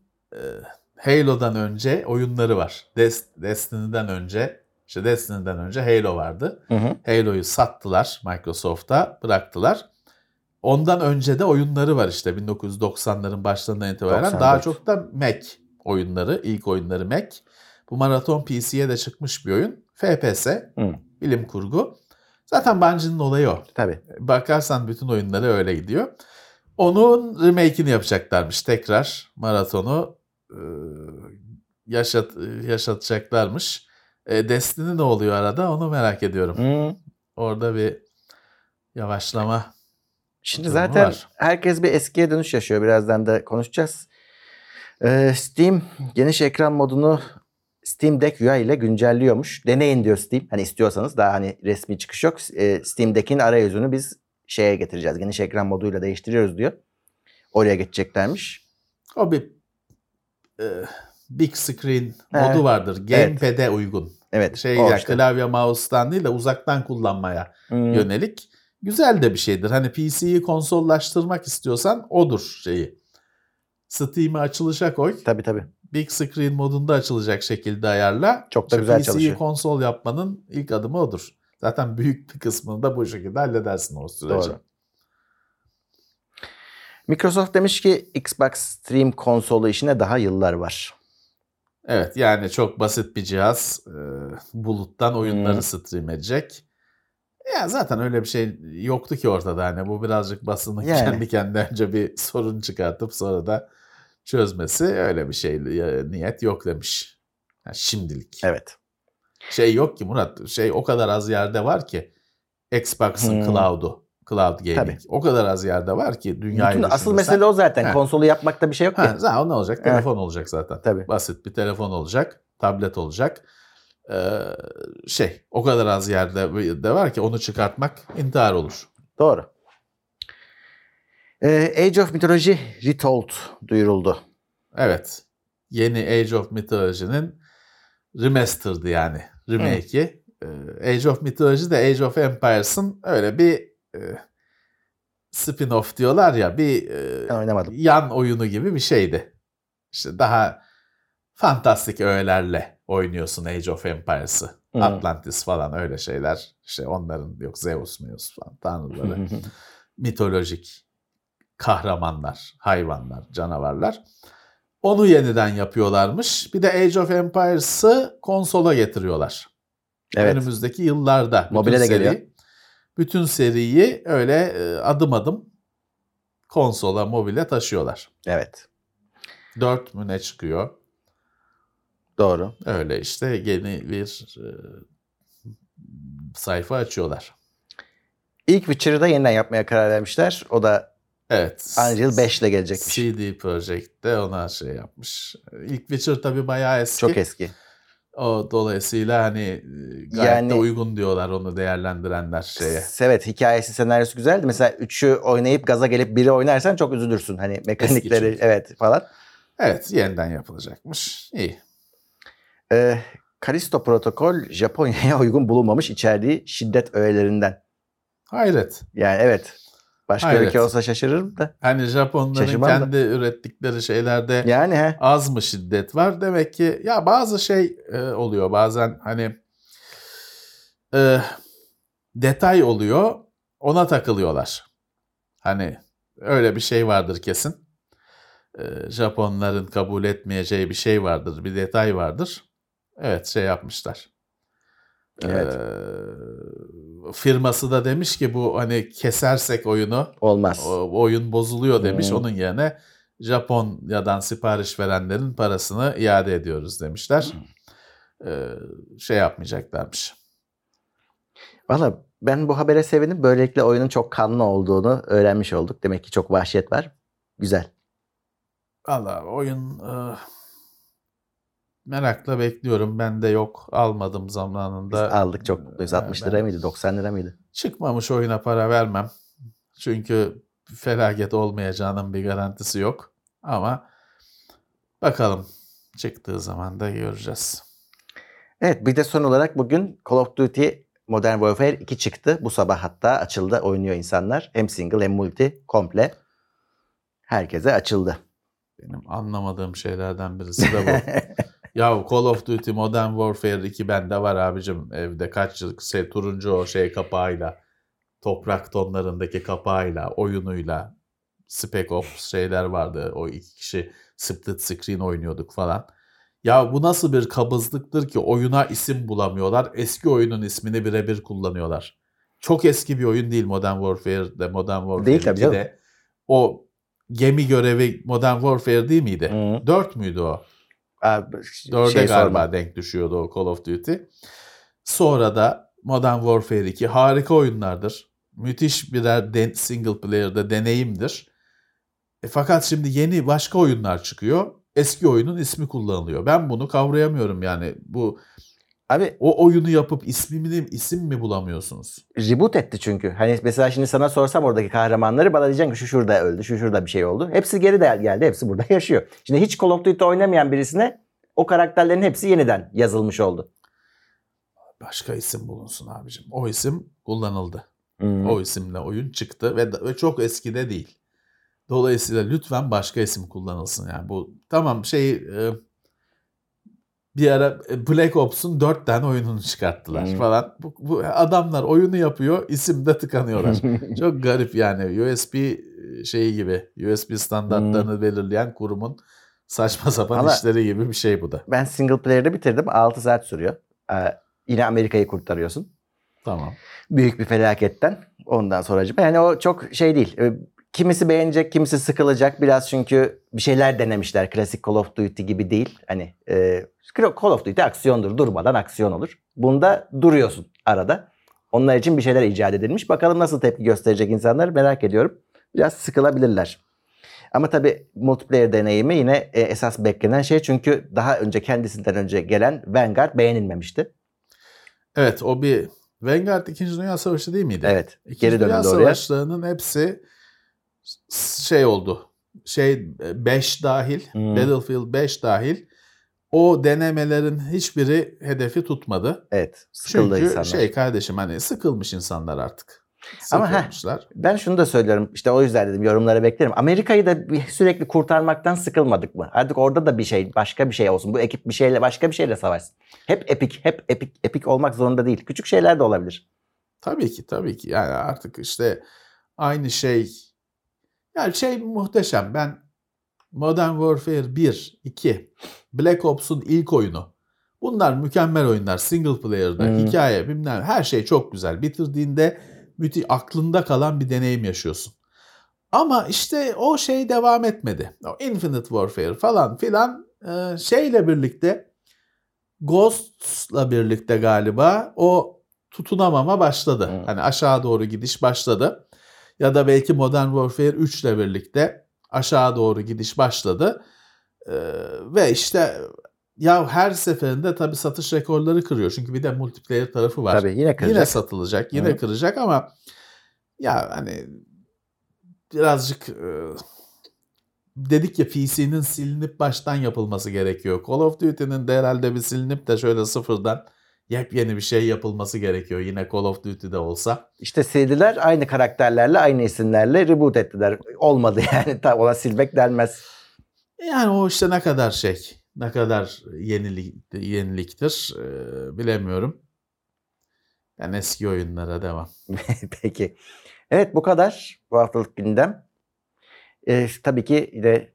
Halo'dan önce oyunları var. Des- Destiny'den önce işte Destiny'den önce Halo vardı. Hı hı. Halo'yu sattılar Microsoft'a bıraktılar. Ondan önce de oyunları var işte 1990'ların başlarından itibaren. 94. Daha çok da Mac oyunları, ilk oyunları Mac. Bu Marathon PC'ye de çıkmış bir oyun. FPS, Hı. bilim kurgu. Zaten Bungie'nin olayı o. Tabii. Bakarsan bütün oyunları öyle gidiyor. Onun remake'ini yapacaklarmış tekrar. Marathonu e, yaşat, yaşatacaklarmış. E, Destiny ne oluyor arada onu merak ediyorum. Hı. Orada bir yavaşlama. Şimdi zaten var. herkes bir eskiye dönüş yaşıyor. Birazdan da konuşacağız. Ee, Steam geniş ekran modunu Steam Deck UI ile güncelliyormuş. Deneyin diyor Steam. Hani istiyorsanız daha hani resmi çıkış yok. Ee, Steam Deck'in arayüzünü biz şeye getireceğiz. Geniş ekran moduyla değiştiriyoruz diyor. Oraya geçeceklermiş. O bir e, big screen Evet. modu vardır. Gamepad'e uygun. Evet. Şey ya işte. klavye mouse'tan değil de uzaktan kullanmaya Hmm. yönelik. Güzel de bir şeydir. Hani PC'yi konsollaştırmak istiyorsan odur şeyi. Steam'i açılışa koy. Tabii tabii. Big screen modunda açılacak şekilde ayarla. Çok da İşte güzel PC'yi çalışıyor. konsol yapmanın ilk adımı odur. Zaten büyük bir kısmını da bu şekilde halledersin o süreci. Doğru. Microsoft demiş ki Xbox Stream konsolu işine daha yıllar var. Evet yani çok basit bir cihaz. Ee, buluttan oyunları Hmm. stream edecek. Ya zaten öyle bir şey yoktu ki ortada. Hani bu birazcık basının Yani. kendi kendine önce bir sorun çıkartıp sonra da çözmesi öyle bir şey niyet yok demiş. Ha, şimdilik. Evet. Şey yok ki Murat. Şey o kadar az yerde var ki Xbox'ın Hmm. cloud'u. Cloud gaming. Tabii. O kadar az yerde var ki dünyayı Bütün asıl mesele o zaten. He. Konsolu yapmakta bir şey yok ki. Ha, zaten ne olacak? Telefon olacak zaten. Tabii. Basit bir telefon olacak, tablet olacak. Ee, şey, o kadar az yerde de var ki onu çıkartmak intihar olur. Doğru. Ee, Age of Mythology Retold duyuruldu. Evet. Yeni Age of Mythology'nin remastered'ı yani. Remake'i. Ee, Age of Mythology de Age of Empires'ın öyle bir e, spin-off diyorlar ya bir e, oynamadım. yan oyunu gibi bir şeydi. İşte daha fantastik öğelerle oynuyorsun Age of Empires'ı. Hı. Atlantis falan öyle şeyler. İşte onların yok Zeus, Meus falan tanrıları. *laughs* mitolojik kahramanlar, hayvanlar, canavarlar. Onu yeniden yapıyorlarmış. Bir de Age of Empires'ı konsola getiriyorlar. evet. Önümüzdeki yıllarda. Mobile de geliyor. Bütün seriyi öyle e, adım adım konsola, mobile taşıyorlar. Evet. 4 mü ne çıkıyor? Doğru. Öyle işte yeni bir e, sayfa açıyorlar. İlk Witcher'ı da yeniden yapmaya karar vermişler. O da Evet. Unreal 5 ile gelecekmiş. CD Projekt de ona şey yapmış. İlk Witcher tabii bayağı eski. Çok eski. O dolayısıyla hani e, gayet Yani- de uygun diyorlar onu değerlendirenler şeye. Evet hikayesi senaryosu güzeldi. Mesela 3'ü oynayıp gaza gelip biri oynarsan çok üzülürsün. Hani mekanikleri evet falan. Evet yeniden yapılacakmış. İyi. Ee, Kalisto protokol Japonya'ya *laughs* uygun bulunmamış içerdiği şiddet öğelerinden. Hayret. Yani evet. Başka Hayret. ülke olsa şaşırırım da. Hani Japonların Şaşırmam da. kendi ürettikleri şeylerde Yani he. az mı şiddet var? Demek ki ya bazı şey e, oluyor bazen hani e, detay oluyor ona takılıyorlar. Hani öyle bir şey vardır kesin. E, Japonların kabul etmeyeceği bir şey vardır, bir detay vardır. Evet şey yapmışlar. Evet. E, firması da demiş ki bu hani kesersek oyunu Olmaz. o, oyun bozuluyor demiş. Hmm. Onun yerine Japonya'dan sipariş verenlerin parasını iade ediyoruz demişler. Hmm. Ee, şey yapmayacaklarmış. Valla ben bu habere sevindim. Böylelikle oyunun çok kanlı olduğunu öğrenmiş olduk. Demek ki çok vahşet var. Güzel. Valla oyun e, merakla bekliyorum. Ben de yok. Almadım Biz zamanında. aldık çok mutluyuz. Ee, 60 ben- lira mıydı? 90 lira mıydı? Çıkmamış oyuna para vermem. Çünkü felaket olmayacağının bir garantisi yok. Ama bakalım çıktığı zaman da göreceğiz. Evet bir de son olarak bugün Call of Duty Modern Warfare 2 çıktı. Bu sabah hatta açıldı. Oynuyor insanlar. Hem single hem multi komple. Herkese açıldı. Benim anlamadığım şeylerden birisi de bu. *laughs* ya Call of Duty Modern Warfare 2 bende var abicim evde kaç yıl şey, turuncu o şey kapağıyla toprak tonlarındaki kapağıyla oyunuyla Spec Ops şeyler vardı o iki kişi split screen oynuyorduk falan. Ya bu nasıl bir kabızlıktır ki oyuna isim bulamıyorlar eski oyunun ismini birebir kullanıyorlar. Çok eski bir oyun değil Modern Warfare'de Modern Warfare Değil tabii 2'de. O gemi görevi Modern Warfare değil miydi? Hı. 4 müydü o? Abi, Dörde şey galiba sorma. denk düşüyordu o Call of Duty. Sonra da Modern Warfare 2 harika oyunlardır. Müthiş birer den- single player'da deneyimdir. E fakat şimdi yeni başka oyunlar çıkıyor. Eski oyunun ismi kullanılıyor. Ben bunu kavrayamıyorum yani. Bu Abi o oyunu yapıp ismini isim mi bulamıyorsunuz? reboot etti çünkü. Hani mesela şimdi sana sorsam oradaki kahramanları bana diyeceksin ki şu şurada öldü, şu şurada bir şey oldu. Hepsi geri de geldi, hepsi burada *laughs* yaşıyor. Şimdi hiç Call of Duty oynamayan birisine o karakterlerin hepsi yeniden yazılmış oldu. Başka isim bulunsun abicim. O isim kullanıldı. Hmm. O isimle oyun çıktı ve, ve çok eskide değil. Dolayısıyla lütfen başka isim kullanılsın. Yani bu tamam şey e, bir ara e, Black Ops'un dört tane oyununu çıkarttılar Hmm. falan. Bu, bu adamlar oyunu yapıyor, isimde tıkanıyorlar. *laughs* çok garip yani USB şeyi gibi USB standartlarını belirleyen kurumun saçma sapan Ama- işleri gibi bir şey bu da. Ben single player'ı bitirdim. 6 saat sürüyor. Ee, yine Amerika'yı kurtarıyorsun. Tamam. Büyük bir felaketten. Ondan sonra yani o çok şey değil. Kimisi beğenecek, kimisi sıkılacak. Biraz çünkü bir şeyler denemişler. Klasik Call of Duty gibi değil. Hani e, Call of Duty aksiyondur. Durmadan aksiyon olur. Bunda duruyorsun arada. Onlar için bir şeyler icat edilmiş. Bakalım nasıl tepki gösterecek insanlar merak ediyorum. Biraz sıkılabilirler. Ama tabii multiplayer deneyimi yine e, esas beklenen şey. Çünkü daha önce kendisinden önce gelen Vanguard beğenilmemişti. Evet o bir Vanguard 2. Dünya Savaşı değil miydi? Evet. İkinci Geri Dünya. Savaşlarının hepsi şey oldu. Şey 5 dahil, Hmm. Battlefield 5 dahil o denemelerin hiçbiri hedefi tutmadı. Evet. Sıkıldı Çünkü insanlar. şey kardeşim hani sıkılmış insanlar artık. Ama heh. Ben şunu da söylüyorum. İşte o yüzden dedim yorumlara beklerim. Amerika'yı da sürekli kurtarmaktan sıkılmadık mı? Artık orada da bir şey, başka bir şey olsun. Bu ekip bir şeyle, başka bir şeyle savaşsın. Hep epik, hep epik, epik olmak zorunda değil. Küçük şeyler de olabilir. Tabii ki tabii ki. Yani artık işte aynı şey yani şey muhteşem. Ben Modern Warfare 1, 2, Black Ops'un ilk oyunu. Bunlar mükemmel oyunlar. Single player'da, Hmm. hikaye, bilmem her şey çok güzel. Bitirdiğinde müthiş aklında kalan bir deneyim yaşıyorsun. Ama işte o şey devam etmedi. O Infinite Warfare falan filan e, şeyle birlikte Ghost'la birlikte galiba o tutunamama başladı. Hmm. Hani aşağı doğru gidiş başladı. Ya da belki Modern Warfare 3 ile birlikte aşağı doğru gidiş başladı. Ee, ve işte ya her seferinde tabii satış rekorları kırıyor. Çünkü bir de multiplayer tarafı var. Tabii yine Yine kıracak. satılacak, yine Hı. kıracak ama ya hani birazcık e, dedik ya PC'nin silinip baştan yapılması gerekiyor. Call of Duty'nin de herhalde bir silinip de şöyle sıfırdan yepyeni bir şey yapılması gerekiyor. Yine Call of Duty'de olsa. İşte sildiler aynı karakterlerle, aynı isimlerle reboot ettiler. Olmadı *laughs* yani. Tam ona silmek denmez. Yani o işte ne kadar şey, ne kadar yenilik, yeniliktir e, bilemiyorum. Ben eski oyunlara devam. *laughs* Peki. Evet bu kadar bu haftalık gündem. Ee, tabii ki yine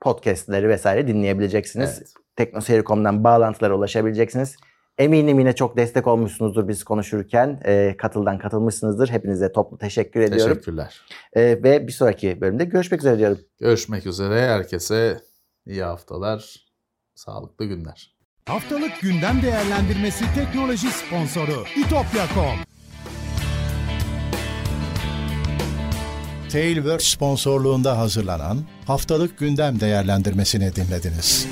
podcastleri vesaire dinleyebileceksiniz. Evet. Teknoseyir.com'dan bağlantılara ulaşabileceksiniz. Eminim yine çok destek olmuşsunuzdur biz konuşurken. E, katıldan katılmışsınızdır. Hepinize toplu teşekkür ediyorum. Teşekkürler. E, ve bir sonraki bölümde görüşmek üzere diyorum. Görüşmek üzere. Herkese iyi haftalar, sağlıklı günler. Haftalık gündem değerlendirmesi teknoloji sponsoru itopya.com. Tailwords sponsorluğunda hazırlanan haftalık gündem değerlendirmesini dinlediniz.